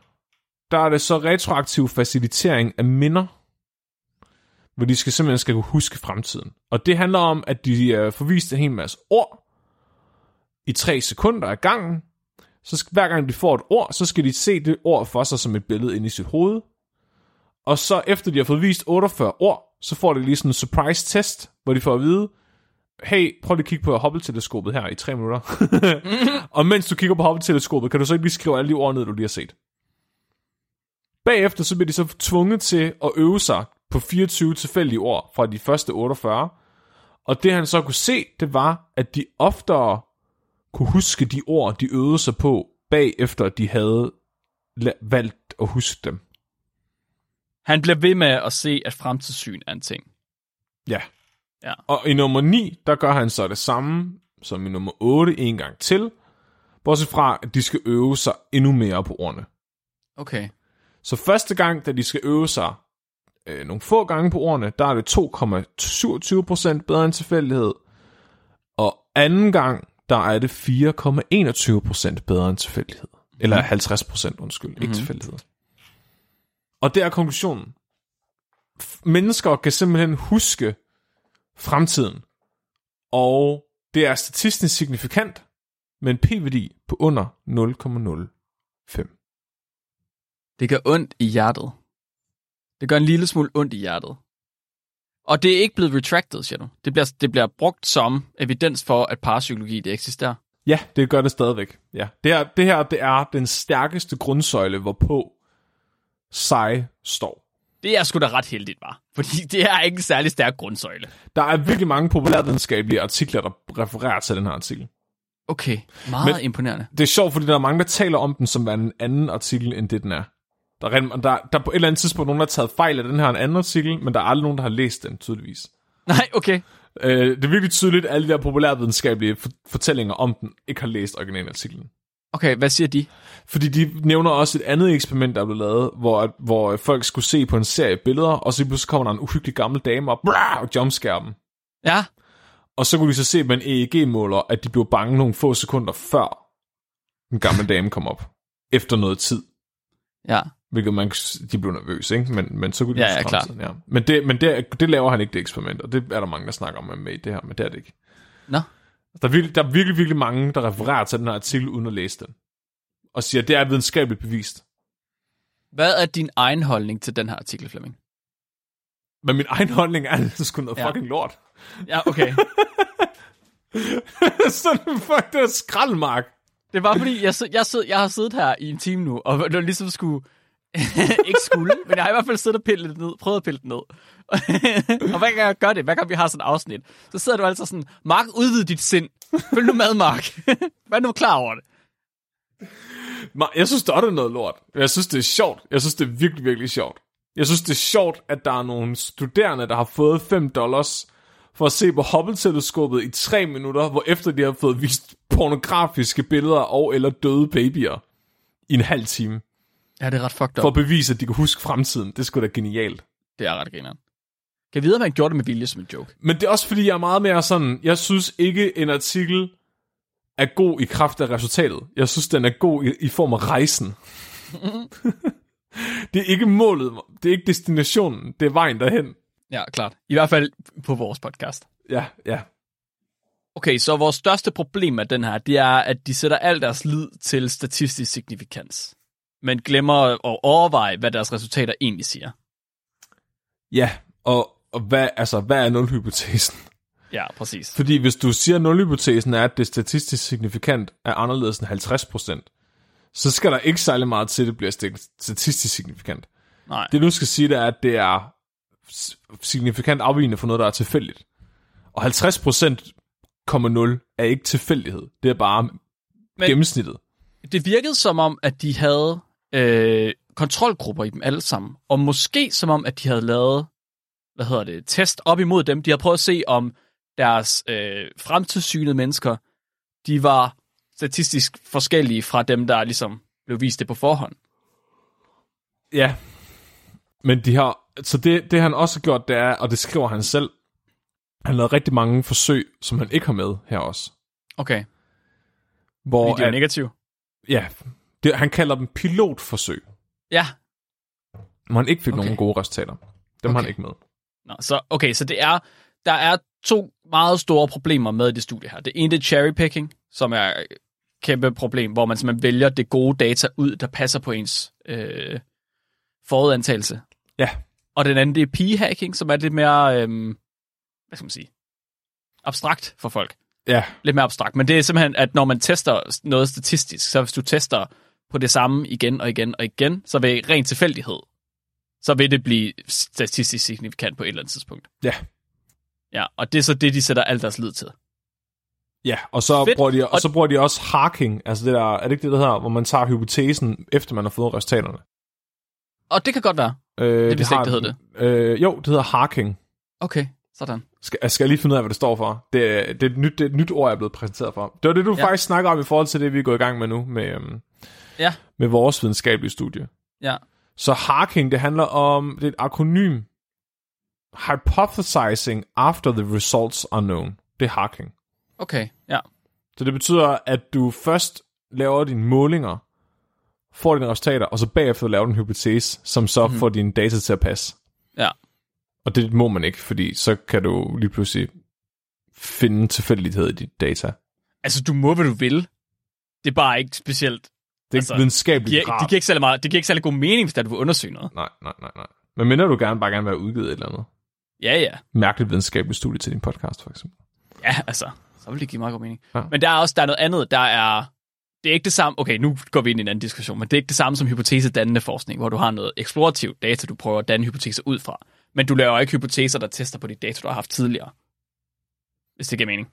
der er det så retroaktiv facilitering af minder, hvor de skal simpelthen skal kunne huske fremtiden. Og det handler om, at de øh, får vist en hel masse ord i 3 sekunder af gangen. Så skal, hver gang de får et ord, så skal de se det ord for sig som et billede inde i sit hoved. Og så efter de har fået vist 48 ord, så får de lige sådan en surprise test, hvor de får at vide, hey, prøv lige at kigge på Hubble-teleskopet her i tre minutter. (laughs) og mens du kigger på Hubble-teleskopet, kan du så ikke lige skrive alle de ord ned, du lige har set. Bagefter så bliver de så tvunget til at øve sig på 24 tilfældige ord fra de første 48. Og det han så kunne se, det var, at de oftere kunne huske de ord, de øvede sig på, bagefter de havde valgt at huske dem. Han bliver ved med at se, at fremtidssyn er en ting. Ja. Ja. Og i nummer 9, der gør han så det samme som i nummer 8 en gang til, bortset fra, at de skal øve sig endnu mere på ordene. Okay. Så første gang, da de skal øve sig øh, nogle få gange på ordene, der er det 2,27% bedre end tilfældighed. Og anden gang, der er det 4,21% bedre end tilfældighed. Eller 50% undskyld, mm-hmm. ikke tilfældighed. Og det er konklusionen. Mennesker kan simpelthen huske fremtiden. Og det er statistisk signifikant med en p-værdi på under 0,05. Det gør ondt i hjertet. Det gør en lille smule ondt i hjertet. Og det er ikke blevet retracted, siger du. Det bliver, det bliver brugt som evidens for, at parapsykologi det eksisterer. Ja, det gør det stadigvæk. Ja. Det, her, det her det er den stærkeste grundsøjle, hvorpå sig står. Det er sgu da ret heldigt, var. Fordi (laughs) det er ikke en særlig stærk grundsøjle. Der er virkelig mange populærvidenskabelige artikler, der refererer til den her artikel. Okay, meget Men- imponerende. Det er sjovt, fordi der er mange, der taler om den som en anden artikel, end det den er. Der er, der, der er på et eller andet tidspunkt nogen, der har taget fejl af den her en anden artikel, men der er aldrig nogen, der har læst den, tydeligvis. Nej, okay. Øh, det er virkelig tydeligt, at alle de der populærvidenskabelige for- fortællinger om den ikke har læst originalartiklen. Okay, hvad siger de? Fordi de nævner også et andet eksperiment, der er blevet lavet, hvor, hvor folk skulle se på en serie billeder, og så pludselig kommer der en uhyggelig gammel dame op brrr, og jumpscare dem. Ja, Og så kunne de så se med en EEG-måler, at de blev bange nogle få sekunder før den gamle (laughs) dame kom op. Efter noget tid. ja. Hvilket man, de blev nervøse, ikke? Men, men så kunne de Ja, ja, klart. Ja. Men, det, men det, det laver han ikke, det eksperiment, og det er der mange, der snakker om med i det her, men det er det ikke. Nå. Der er, virkelig, der er virkelig, virkelig mange, der refererer til den her artikel, uden at læse den. Og siger, at det er videnskabeligt bevist. Hvad er din egen holdning til den her artikel, Flemming? Men min egen holdning er, at det er sgu noget Ja. fucking lort. Ja, okay. (laughs) Sådan fuck, det er skraldmark. Det var fordi, jeg, jeg, sid, jeg har siddet her i en time nu, og det var ligesom skulle... (laughs) ikke skulle, men jeg har i hvert fald siddet og pillet det ned, prøvet at pille det ned. (laughs) og hver gang jeg gør det, hver gang vi har sådan et afsnit, så sidder du altså sådan, Mark, udvid dit sind. Følg nu med, Mark. (laughs) Vær nu klar over det. Jeg synes, der er noget lort. Jeg synes, det er sjovt. Jeg synes, det er virkelig, virkelig sjovt. Jeg synes, det er sjovt, at der er nogle studerende, der har fået 5 dollars for at se på Hubble-teleskopet i 3 minutter, hvor efter de har fået vist pornografiske billeder og eller døde babyer i en halv time. Ja, det er ret fucked up. For at bevise, at de kan huske fremtiden. Det er sgu da genialt. Det er ret grineren. Kan jeg vide, om han gjorde det med vilje som en joke? Men det er også fordi, jeg er meget mere sådan, jeg synes ikke, en artikel er god i kraft af resultatet. Jeg synes, den er god i, i form af rejsen. (laughs) det er ikke målet, det er ikke destinationen, det er vejen derhen. Ja, klart. I hvert fald på vores podcast. Ja, ja. Okay, så vores største problem med den her, det er, at de sætter al deres lid til statistisk signifikans. Men glemmer at overveje, hvad deres resultater egentlig siger. Ja, og, og hvad, altså, hvad er nulhypotesen? Ja, præcis. Fordi hvis du siger, at nulhypotesen er, at det statistisk signifikant er anderledes end 50%, så skal der ikke særlig meget til, at det bliver st- statistisk signifikant. Nej. Det du skal sige, det er, at det er signifikant afvigende for noget, der er tilfældigt. Og 50,0% er ikke tilfældighed. Det er bare Men- gennemsnittet. Det virkede som om, at de havde øh, kontrolgrupper i dem alle sammen. Og måske som om, at de havde lavet, hvad hedder det, test op imod dem. De har prøvet at se, om deres øh, fremtidssynede mennesker, de var statistisk forskellige fra dem, der ligesom blev vist det på forhånd. Ja. Men de har... Så det, det han også har gjort, det er, og det skriver han selv, han lavet rigtig mange forsøg, som han ikke har med her også. Okay, Hvor fordi de er at, negative. ja, det, han kalder dem pilotforsøg, Ja, hvor han ikke fik Okay. nogen gode resultater. Dem har han Okay. ikke med. Nå, så, okay, så det er, der er to meget store problemer med det studie her. Det ene det er cherry picking, som er et kæmpe problem, hvor man simpelthen vælger det gode data ud, der passer på ens øh, forudantagelse. Ja, Og den anden det er p-hacking, som er lidt mere, øh, hvad skal man sige, abstrakt for folk. ja, Lidt mere abstrakt. Men det er simpelthen, at når man tester noget statistisk, så hvis du tester på det samme igen og igen og igen, så ved ren tilfældighed, så vil det blive statistisk signifikant på et eller andet tidspunkt. Ja. Ja, og det er så det, de sætter alt deres lid til. Ja, og så, Fedt. bruger de, og Og- så bruger de også harking, altså det der, er det ikke det, der hedder, hvor man tager hypotesen, efter man har fået resultaterne? Og det kan godt være. Øh, vidste har- ikke, det Øh, jo, det hedder harking. Okay, sådan. Skal, jeg skal jeg lige finde ud af, hvad det står for? Det, er- det, er, et nyt, det er et nyt ord, jeg er blevet præsenteret for. Det var det, du. Ja. faktisk snakker om i forhold til det, vi er gået i gang med nu, med, øhm, Ja. med vores videnskabelige studie. Ja. Så harking, det handler om, det er et akronym, hypothesizing after the results are known. Det er harking. Okay, ja. Så det betyder, at du først laver dine målinger, får dine resultater, og så bagefter laver du en hypotese, som så mm-hmm. får dine data til at passe. Ja. Og det må man ikke, fordi så kan du lige pludselig finde tilfældighed i dit data. Altså, du må, hvad du vil. Det er bare ikke specielt... Det er Altså, ikke videnskabeligt Det giver, rart. det giver ikke særlig meget, det giver ikke særlig god mening, hvis der du vil undersøge noget. Nej, nej, nej, nej. Men mindre du gerne bare gerne vil være udgivet et eller andet Ja, ja. mærkeligt videnskabeligt studie til din podcast, for eksempel. Ja, altså, så vil det give meget god mening. Ja. Men der er også der er noget andet, der er... Det er ikke det samme... Okay, nu går vi ind i en anden diskussion, men det er ikke det samme som hypotesedannende forskning, hvor du har noget eksplorativt data, du prøver at danne hypoteser ud fra. Men du laver ikke hypoteser, der tester på de data, du har haft tidligere. Hvis det giver mening.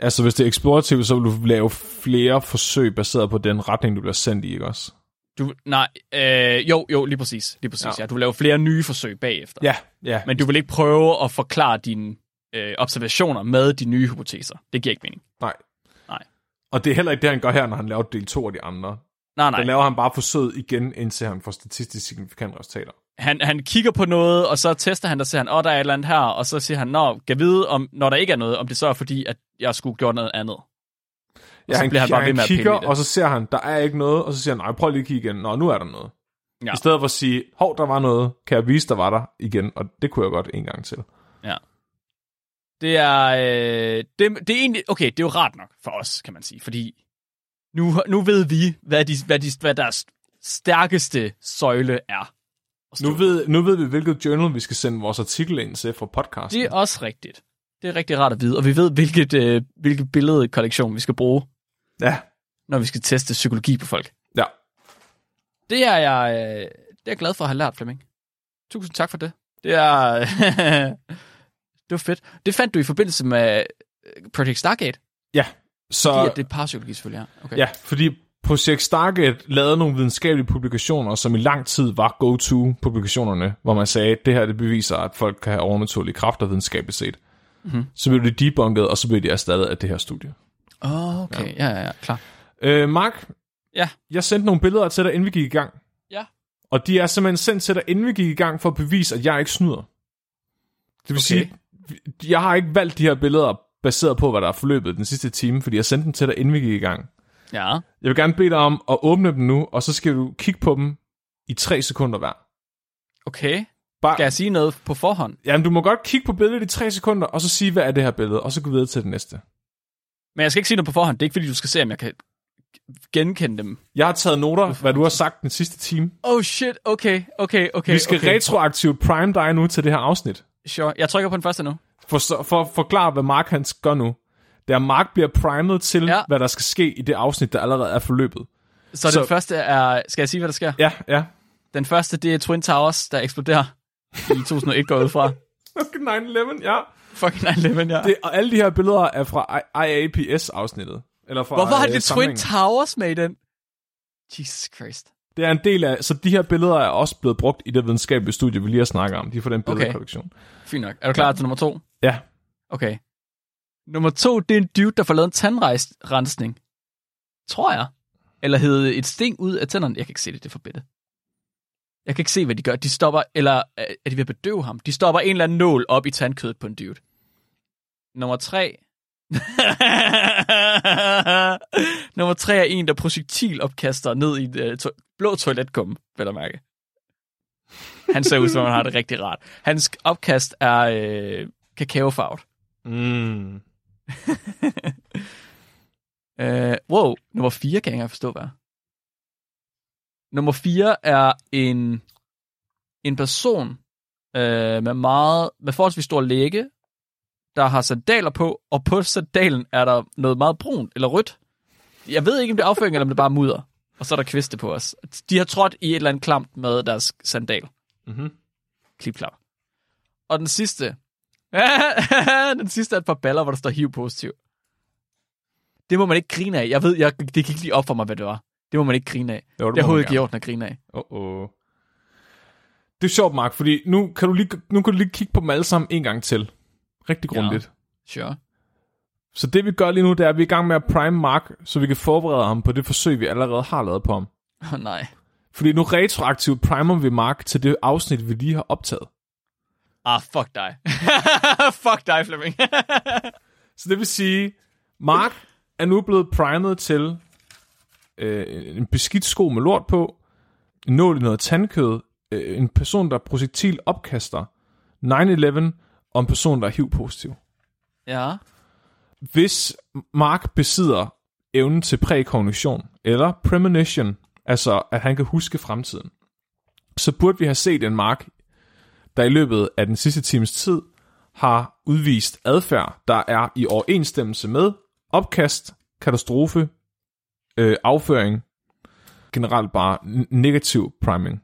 Altså, hvis det er eksplorativt, så vil du lave flere forsøg baseret på den retning, du bliver sendt i, ikke også? Du, nej, øh, jo, jo, lige præcis. Lige præcis Ja. ja. Du vil lave flere nye forsøg bagefter. Ja, ja. Men du vil ikke prøve at forklare dine øh, observationer med de nye hypoteser. Det giver ikke mening. Nej. Nej. Og det er heller ikke det, han gør her, når han laver del 2 af de andre. Nej, Der nej. laver han bare forsøget igen, indtil han får statistisk signifikante resultater. Han, han kigger på noget, og så tester han, der siger han, åh, oh, der er et eller andet her, og så siger han, nå, kan vide, om, når der ikke er noget, om det så er fordi, at jeg skulle gjort noget andet. Og så bliver han bare ved med at kigger, det. og så ser han, der er ikke noget, og så siger han, nej, prøv lige at kigge igen. Nå, nu er der noget. Ja. I stedet for at sige, hov, der var noget, kan jeg vise, der var der igen, og det kunne jeg godt en gang til. Det er, øh, det, det er egentlig, okay, det er jo rart nok for os, kan man sige, fordi nu, nu ved vi, hvad, de, hvad, de, hvad deres stærkeste søjle er. Nu ved, nu ved vi, hvilket journal vi skal sende vores artikel ind til for podcasten. Det er også rigtigt. Det er rigtig rart at vide, og vi ved, hvilket, øh, hvilket billedkollektion vi skal bruge, Ja, når vi skal teste psykologi på folk. ja. Det er jeg, øh, det er jeg glad for at have lært, Flemming. Tusind tak for det. Det er... (laughs) det var fedt. Det fandt du i forbindelse med øh, Project Stargate. Ja, så... Fordi at det er parapsykologi selvfølgelig, ja. Okay. Ja, fordi Project Stargate lavede nogle videnskabelige publikationer, som i lang tid var go-to-publikationerne, hvor man sagde, at det her det beviser, at folk kan have overnaturlige kræfter videnskabeligt set. Mm-hmm. Så blev det debunket, og så blev de erstattet af det her studie. Oh, okay, ja, ja, ja, klar. Øh, Mark, Ja. jeg sendte nogle billeder til dig, inden vi gik i gang. Ja. Og de er simpelthen sendt til dig, inden vi gik i gang, for at bevise, at jeg ikke snyder. Det vil Okay. sige, jeg har ikke valgt de her billeder baseret på, hvad der er forløbet den sidste time, fordi jeg sendte dem til dig, inden vi gik i gang. Ja, Jeg vil gerne bede dig om at åbne dem nu, og så skal du kigge på dem i tre sekunder hver. okay. Bare, Skal jeg sige noget på forhånd? Jamen, du må godt kigge på billedet i tre sekunder, og så sige, hvad er det her billede, og så gå videre til det næste. Men jeg skal ikke sige noget på forhånd. Det er ikke, fordi du skal se, om jeg kan genkende dem. Jeg har taget noter, hvad du har sagt den sidste time. Oh shit, okay, okay, okay. Vi skal okay. retroaktivt prime dig nu til det her afsnit. Sure. Jeg trykker på den første nu. For, for at forklare, hvad Mark han gør nu. Det er, Mark bliver primet til, ja. Hvad der skal ske i det afsnit, der allerede er forløbet. Så, Så- den første er... Skal jeg sige, hvad der sker? Ja, ja. Den første, det er Twin Towers, der eksploderer i (laughs) 2001 går ud fra. Okay, 9-11, ja. Fucking 9-11, ja. Det, og alle de her billeder er fra IAPS-afsnittet. Eller fra, Hvorfor har øh, det Twin. Towers med i den? Jesus Christ. Det er en del af, så de her billeder er også blevet brugt i det videnskabelige studie, vi lige har snakket om. De får den Okay. billedkollektion. Fint nok. Er du klar til nummer to? Ja. Okay. Nummer to, det er en dude, der får lavet en tandrensning. Tror jeg. Eller hed et sting ud af tænderne. Jeg kan ikke se det, det er for bitte. Jeg kan ikke se, hvad de gør. De stopper, eller øh, er de ved at bedøve ham? De stopper en eller anden nål op i tandkødet på en dude. Nummer tre. (laughs) Nummer tre er en, der projektilopkaster ned i et uh, to- blå toiletkumme, vil jeg mærke. Han ser ud, som om han har det rigtig rart. Hans opkast er øh, kakaofarvet. Mm. (laughs) Øh, wow, nummer 4 kan jeg ikke forstå, hvad er. Nummer 4 er en, en person øh, med meget med forholdsvis stor læge, der har sandaler på, og på sandalen er der noget meget brunt eller rødt. Jeg ved ikke, om det er afføring, eller om det bare er mudder. Og så er der kviste på os. De har trådt i et eller andet klamt med deres sandal. Mhm. Klip-klap. Og den sidste. (laughs) den sidste er et par baller, hvor der står HIV-positiv. Det må man ikke grine af. Jeg ved, jeg, det gik lige op for mig, hvad det var. Det må man ikke grine af. Jo, Det er man ikke i orden at grine af. Uh-oh. Det er sjovt, Mark, fordi nu kan, du lige, nu kan du lige kigge på dem alle sammen en gang til. Rigtig Ja. grundigt. Sure. Så det vi gør lige nu, det er, at vi er i gang med at prime Mark, så vi kan forberede ham på det forsøg, vi allerede har lavet på ham. Åh oh, nej. Fordi nu retroaktivt primer vi Mark til det afsnit, vi lige har optaget. Ah, fuck dig. (laughs) fuck dig, Flemming. Så det vil sige, Mark er nu blevet primet til øh, en beskidt sko med lort på, en nål i noget tandkød, øh, en person, der er projektil opkaster, 9-11 og en person, der er HIV-positiv. ja. Hvis Mark besidder evnen til prækognition eller premonition, altså at han kan huske fremtiden, så burde vi have set en Mark, der i løbet af den sidste times tid har udvist adfærd, der er i overensstemmelse med opkast, katastrofe, øh, afføring, generelt bare negativ priming.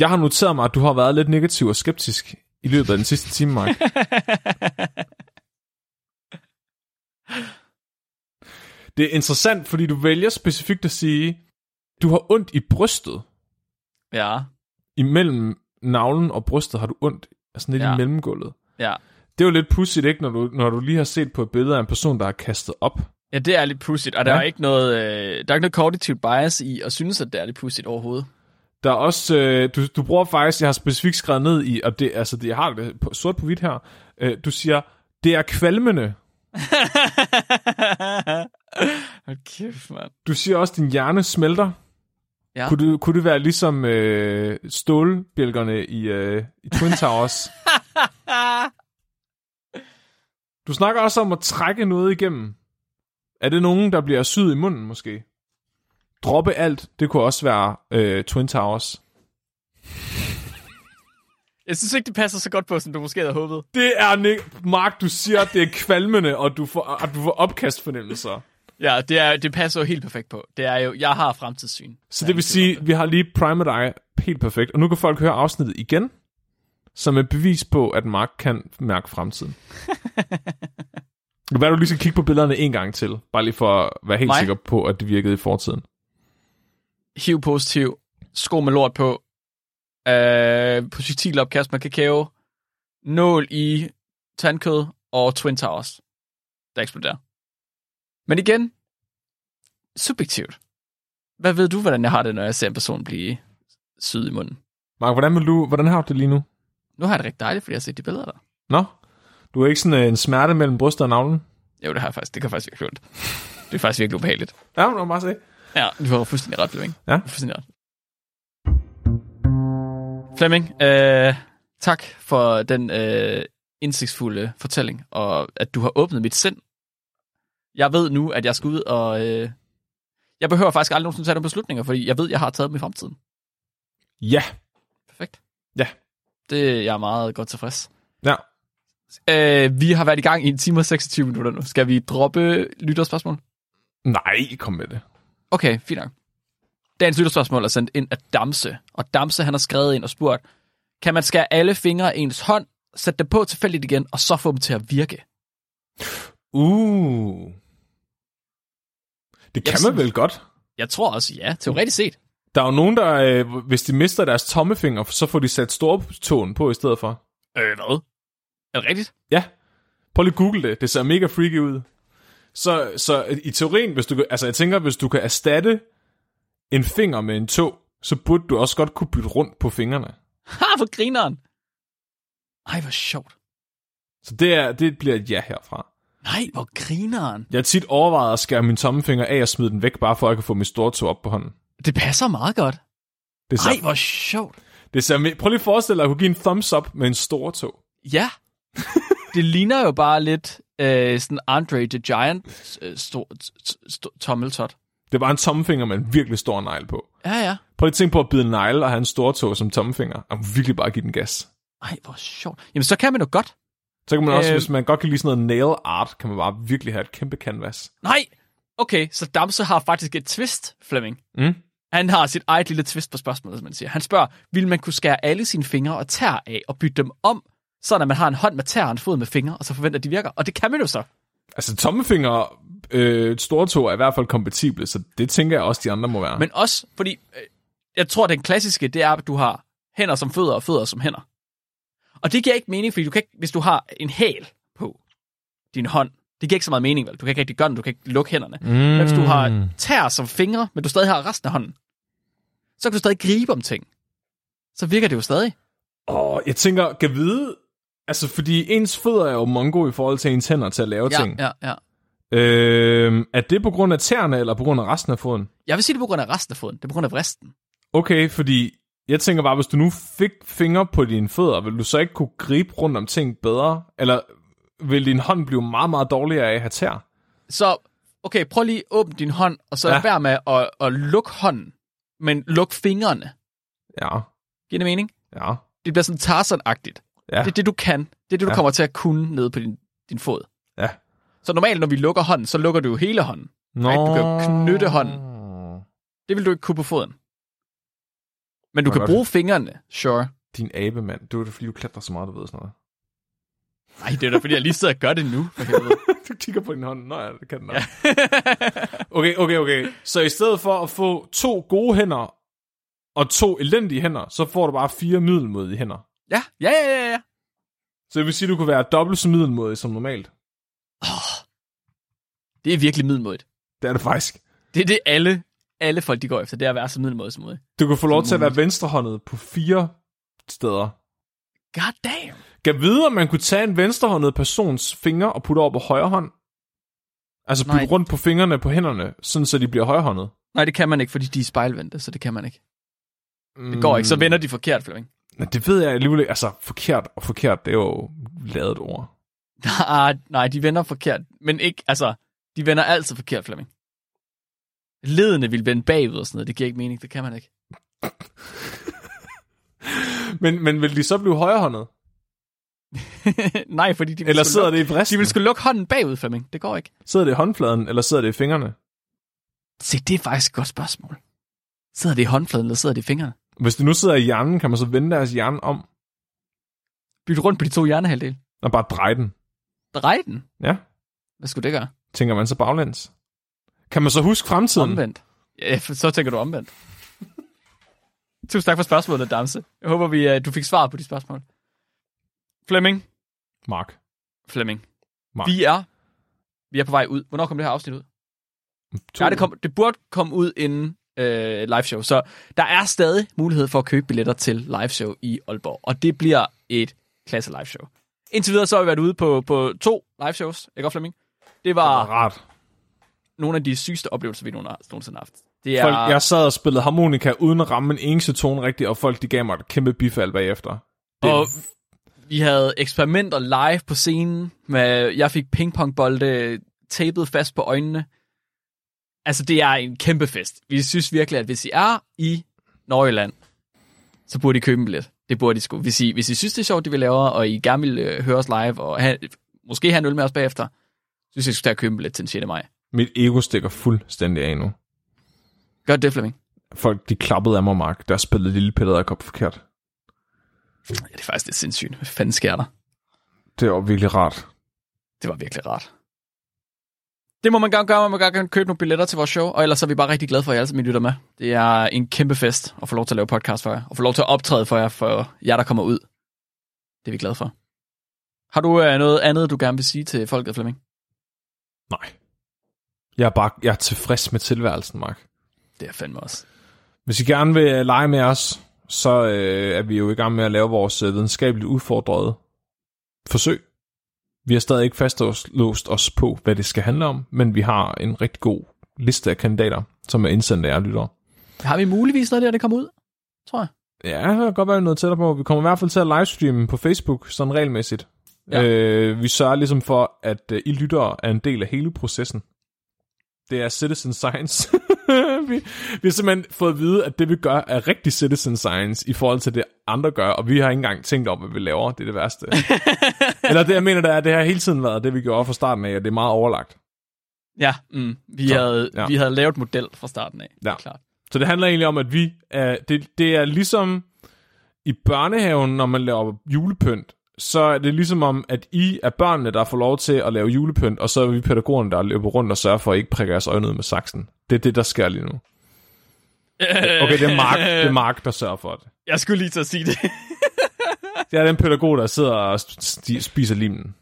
Jeg har noteret mig, at du har været lidt negativ og skeptisk i løbet af den sidste time, Mark. (laughs) Det er interessant, fordi du vælger specifikt at sige, du har ondt i brystet. ja. Imellem navlen og brystet har du ondt, altså lidt ja. I mellemgulvet. Ja. Det er jo lidt pudsigt, ikke, når du, når du lige har set på et billede af en person, der er kastet op. Ja, det er lidt pudsigt, og der Ja. er ikke noget, øh, der er ikke noget kognitivt bias i at synes, at det er lidt pudsigt overhovedet. Der er også, øh, du, du bruger faktisk, jeg har specifikt skrevet ned i, og det, altså det, jeg har det på, sort på hvidt her, øh, du siger, det er kvalmende. (laughs) Hold kæft, mand. Du siger også, din hjerne smelter. Ja. Kunne, det, kunne det være ligesom øh, stålbjælkerne i, øh, i Twin Towers? (laughs) Du snakker også om at trække noget igennem. Er det nogen, der bliver syet i munden måske? Droppe alt, det kunne også være øh, Twin Towers. Jeg synes ikke, det passer så godt på, som du måske havde håbet. Det er, Nick, Mark, du siger, at det er kvalmende, og du får, at du får opkastfornemmelser. Ja, det, er, det passer jo helt perfekt på. Det er jo, jeg har fremtidssyn. Så det vil sige, vi har lige primet dig helt perfekt, og nu kan folk høre afsnittet igen, som et bevis på, at Mark kan mærke fremtiden. (laughs) Være, du lige skal kigge på billederne en gang til, bare lige for at være helt Mig? sikker på, at det virkede i fortiden. HIV-positiv, sko med lort på, øh, projektilopkast med kakao, nål i tandkød og Twin Towers, der eksploderer. Men igen, subjektivt. Hvad ved du, hvordan jeg har det, når jeg ser en person blive syet i munden? Mark, hvordan, vil du, hvordan har du det lige nu? Nu har jeg det rigtig dejligt, fordi jeg har set de billeder der. Nå? Du er ikke sådan øh, en smerte mellem brystet og navlen? Jo, det har jeg faktisk. Det kan faktisk virkelig ondt. Det er faktisk virkelig ubehageligt. Ja, må bare se. Ja, du har fuldstændig ret, Flemming. Ja. Du fuldstændig ret. Flemming, øh, tak for den øh, indsigtsfulde fortælling, og at du har åbnet mit sind. Jeg ved nu, at jeg skal ud og... Øh, jeg behøver faktisk aldrig nogensinde tage nogle beslutninger, fordi jeg ved, jeg har taget dem i fremtiden. Ja. Perfekt. Ja. Det jeg er meget godt tilfreds. Ja. Øh, vi har været i gang i en time og 26 minutter nu. Skal vi droppe lytterspørgsmål? Nej, kom med det. Okay, fint nok. Dagens lytterspørgsmål er sendt ind af Damse, og Damse han har skrevet ind og spurgt, kan man skære alle fingre af ens hånd, sætte dem på tilfældigt igen, og så få dem til at virke? Uh. Det kan Jeg man vel godt. Jeg tror også, ja, teoretisk set. Der er jo nogen, der, øh, hvis de mister deres tommefinger, så får de sat stortåen på i stedet for. Øh, hvad? Er det rigtigt? Ja. Prøv lige at google det. Det ser mega freaky ud. Så, så i teorien, hvis du, altså jeg tænker, hvis du kan erstatte en finger med en tå, så burde du også godt kunne bytte rundt på fingrene. Ha, for grineren! Ej, hvor sjovt. Så det, er, det bliver et ja herfra. Nej, hvor grineren. Jeg har tit overvejet at skære min tommefinger af og smide den væk, bare for at jeg kan få min store tå op på hånden. Det passer meget godt. Det ser, Ej, hvor sjovt. det ser, prøv lige at forestille dig, at jeg kunne give en thumbs up med en stor tå. Ja. (laughs) det ligner jo bare lidt øh, sådan Andre the Giant øh, stor, st- st- tommeltot. Det var en tommefinger med en virkelig stor negl på. Ja, ja. Prøv lige at tænke på at bide en negle og have en stor tå som tommefinger. Og virkelig bare give den gas. Ej, hvor sjovt. Jamen, så kan man jo godt. Så kan man også, Øh. hvis man godt kan lide sådan noget nail art, kan man bare virkelig have et kæmpe canvas. Nej, Okay, så Damse har faktisk et twist, Flemming. Mm. Han har sit eget lille twist på spørgsmålet, som man siger. Han spørger, vil man kunne skære alle sine fingre og tær af og bytte dem om, sådan at man har en hånd med tær og en fod med fingre, og så forventer, at de virker? Og det kan man jo så. Altså, tommefinger, øh, store to er i hvert fald kompatible, så det tænker jeg også, de andre må være. Men også, fordi øh, jeg tror, den klassiske, det er, at du har hænder som fødder og fødder som hænder. Og det giver ikke mening, fordi du kan ikke, hvis du har en hæl på din hånd, det giver ikke så meget mening, vel? Du kan ikke rigtig gøre den, du kan ikke lukke hænderne. Mm. Men hvis du har tær som fingre, men du stadig har resten af hånden, så kan du stadig gribe om ting. Så virker det jo stadig. Åh, jeg tænker, kan vide, altså fordi ens fødder er jo mongo i forhold til ens hænder til at lave Ja, ting. ja, ja. Øh, er det på grund af tæerne, eller på grund af resten af foden? Jeg vil sige det på grund af resten af foden. Det er på grund af vristen. Okay, fordi jeg tænker bare, hvis du nu fik fingre på dine fødder, vil du så ikke kunne gribe rundt om ting bedre? Eller vil din hånd blive meget, meget dårligere af at have tær? Så, okay, prøv lige at åbne din hånd, og så Ja. vær med at, at lukke hånden, men luk fingrene. Ja, Giver det mening? ja, Det bliver sådan Tarzan-agtigt. ja, Det er det, du kan. Det er det, du ja. kommer til at kunne nede på din, din fod. ja. Så normalt, når vi lukker hånden, så lukker du jo hele hånden. Nå. Right? Du kan jo knytte hånden. Det vil du ikke kunne på foden. Men du kan bruge fingrene, sure. Din abe, mand. Det det, fordi du klatrer så meget, du ved sådan noget. Nej, det er da fordi, jeg lige sidder og gør det nu. (laughs) Du kigger på din hånd. Nå ja, det kan den nok. (laughs) okay, okay, okay. Så i stedet for at få to gode hænder og to elendige hænder, så får du bare fire middelmodige hænder. ja, ja, ja, ja, ja. Så det vil sige, at du kunne være dobbelt så middelmodig som normalt. Det er virkelig middelmådigt. Det er det faktisk. Det er det, alle, alle folk de går efter. Det er at være så muligt. Du kan få lov til at være venstrehåndet på fire steder. God damn. Kan vide, om man kunne tage en venstrehåndet persons fingre og putte over på højre hånd? Altså Nej. rundt på fingrene på hænderne, sådan så de bliver højrehåndet. Nej, det kan man ikke, fordi de er spejlvendte, så det kan man ikke. Det går ikke. Så vender de forkert, Flemming. Men det ved jeg alligevel ikke. Altså, forkert og forkert, det er jo lavet ord. (laughs) Nej, nej, de vender forkert. Men ikke, altså, de vender altid forkert, Flemming. Ledene vil vende bagud og sådan noget. Det giver ikke mening. Det kan man ikke. (laughs) Men, men vil de så blive højrehåndet? (laughs) nej, fordi de vil Eller sidder lukke, det i vristen? de vil skulle lukke hånden bagud, Flemming. Det går ikke. Sidder det i håndfladen, eller sidder det i fingrene? Se, det er faktisk et godt spørgsmål. Sidder det i håndfladen, eller sidder det i fingrene? Hvis det nu sidder i hjernen, kan man så vende deres hjerne om Bytte rundt på de to hjernehalvdele. og bare dreje den. Drej den. Ja, Hvad skulle det gøre? tænker man så baglæns. Kan man så huske fremtiden? Omvendt. Ja, så tænker du omvendt. (laughs) Tusind tak for spørgsmålet, Damse. Jeg håber, vi, uh, du fik svar på de spørgsmål. Flemming. Mark. Flemming. Mark. Vi er, vi er på vej ud. Hvornår kommer det her afsnit ud? To. Ja, det, kom, det burde komme ud inden øh, live show. Så der er stadig mulighed for at købe billetter til live show i Aalborg. Og det bliver et klasse live show. Indtil videre så har vi været ude på, på to live shows. Ikke Flemming? Det var Det var rart. Nogle af de sygeste oplevelser, vi nogensinde har haft. Det er, Folk, jeg sad og spillede harmonika uden at ramme en eneste tone rigtigt, og folk de gav mig et kæmpe bifald bagefter. Det, Og vi havde eksperimenter live på scenen. Med, jeg fik pingpongbolde tapet fast på øjnene. Altså, det er en kæmpe fest. Vi synes virkelig, at hvis I er i Nordjylland, så burde I købe en billet. Det burde I sgu. Hvis I, hvis I synes, det er sjovt, det vi laver, og I gerne vil øh, høre os live, og have, måske have en øl med os bagefter, synes jeg, I skal tage at købe en billet til den 6. maj. Mit ego stikker fuldstændig af nu. Gør det, Flemming. Folk de klappede af mig, Mark, der spillede Lille Peter Edderkop forkert. Ja, det er faktisk lidt sindssygt. Hvad fanden sker der? Det var virkelig rart. Det var virkelig rart. Det må man gerne gøre, man må gerne købe nogle billetter til vores show, og ellers er vi bare rigtig glade for, at I alle sammen lytter med. Det er en kæmpe fest at få lov til at lave podcast for jer, og få lov til at optræde for jer, for jer, der kommer ud. Det er vi glade for. Har du øh, noget andet, du gerne vil sige til folket, Flemming? Nej. Jeg er bare jeg er tilfreds med tilværelsen, Mark. Det er fandme også. Hvis I gerne vil øh, lege med os, så øh, er vi jo i gang med at lave vores øh, videnskabeligt udfordrede forsøg. Vi har stadig ikke fastlåst os på, hvad det skal handle om, men vi har en rigtig god liste af kandidater, som er indsendt af jer lyttere. Har vi muligvis noget der, det kommer ud? Tror jeg. Ja, der kan godt være noget tættere på. Vi kommer i hvert fald til at livestreame på Facebook, sådan regelmæssigt. Ja. Øh, vi sørger ligesom for, at øh, I lyttere er en del af hele processen. Det er citizen science. (laughs) vi, vi har simpelthen fået at vide, at det vi gør er rigtig citizen science i forhold til det andre gør, og vi har ikke engang tænkt over, hvad vi laver. Det er det værste. (laughs) Eller det, jeg mener, det er, det har hele tiden været det, vi gjorde fra starten af, og det er meget overlagt. Ja, mm, vi, Så, havde, ja. vi havde lavet model fra starten af. Ja. Klart. Så det handler egentlig om, at vi er, det, det er ligesom i børnehaven, når man laver julepynt, så er det ligesom om, at I er børnene, der får lov til at lave julepynt, og så er vi pædagogerne, der løber rundt og sørger for at ikke prikke jeres øjne ud med saksen. Det er det, der sker lige nu. (laughs) Okay, det er Mark, det er Mark der sørger for det. Jeg skulle lige til at sige det. (laughs) Det er den pædagog, der sidder og spiser limen.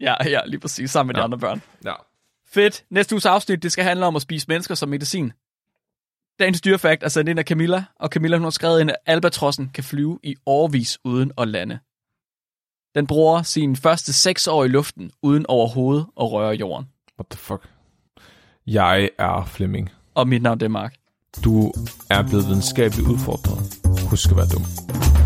ja, ja, lige præcis, sammen med ja. de andre børn. Ja. Fedt. Næste uges afsnit, det skal handle om at spise mennesker som medicin. Dagens dyrefakt er sendt ind af Camilla, og Camilla hun har skrevet ind, at albatrossen kan flyve i årvis uden at lande. Den bruger sine første seks år i luften, uden overhovedet at røre jorden. What the fuck? Jeg er Flemming. Og mit navn det er Mark. Du er blevet videnskabeligt udfordret. Husk at være dum.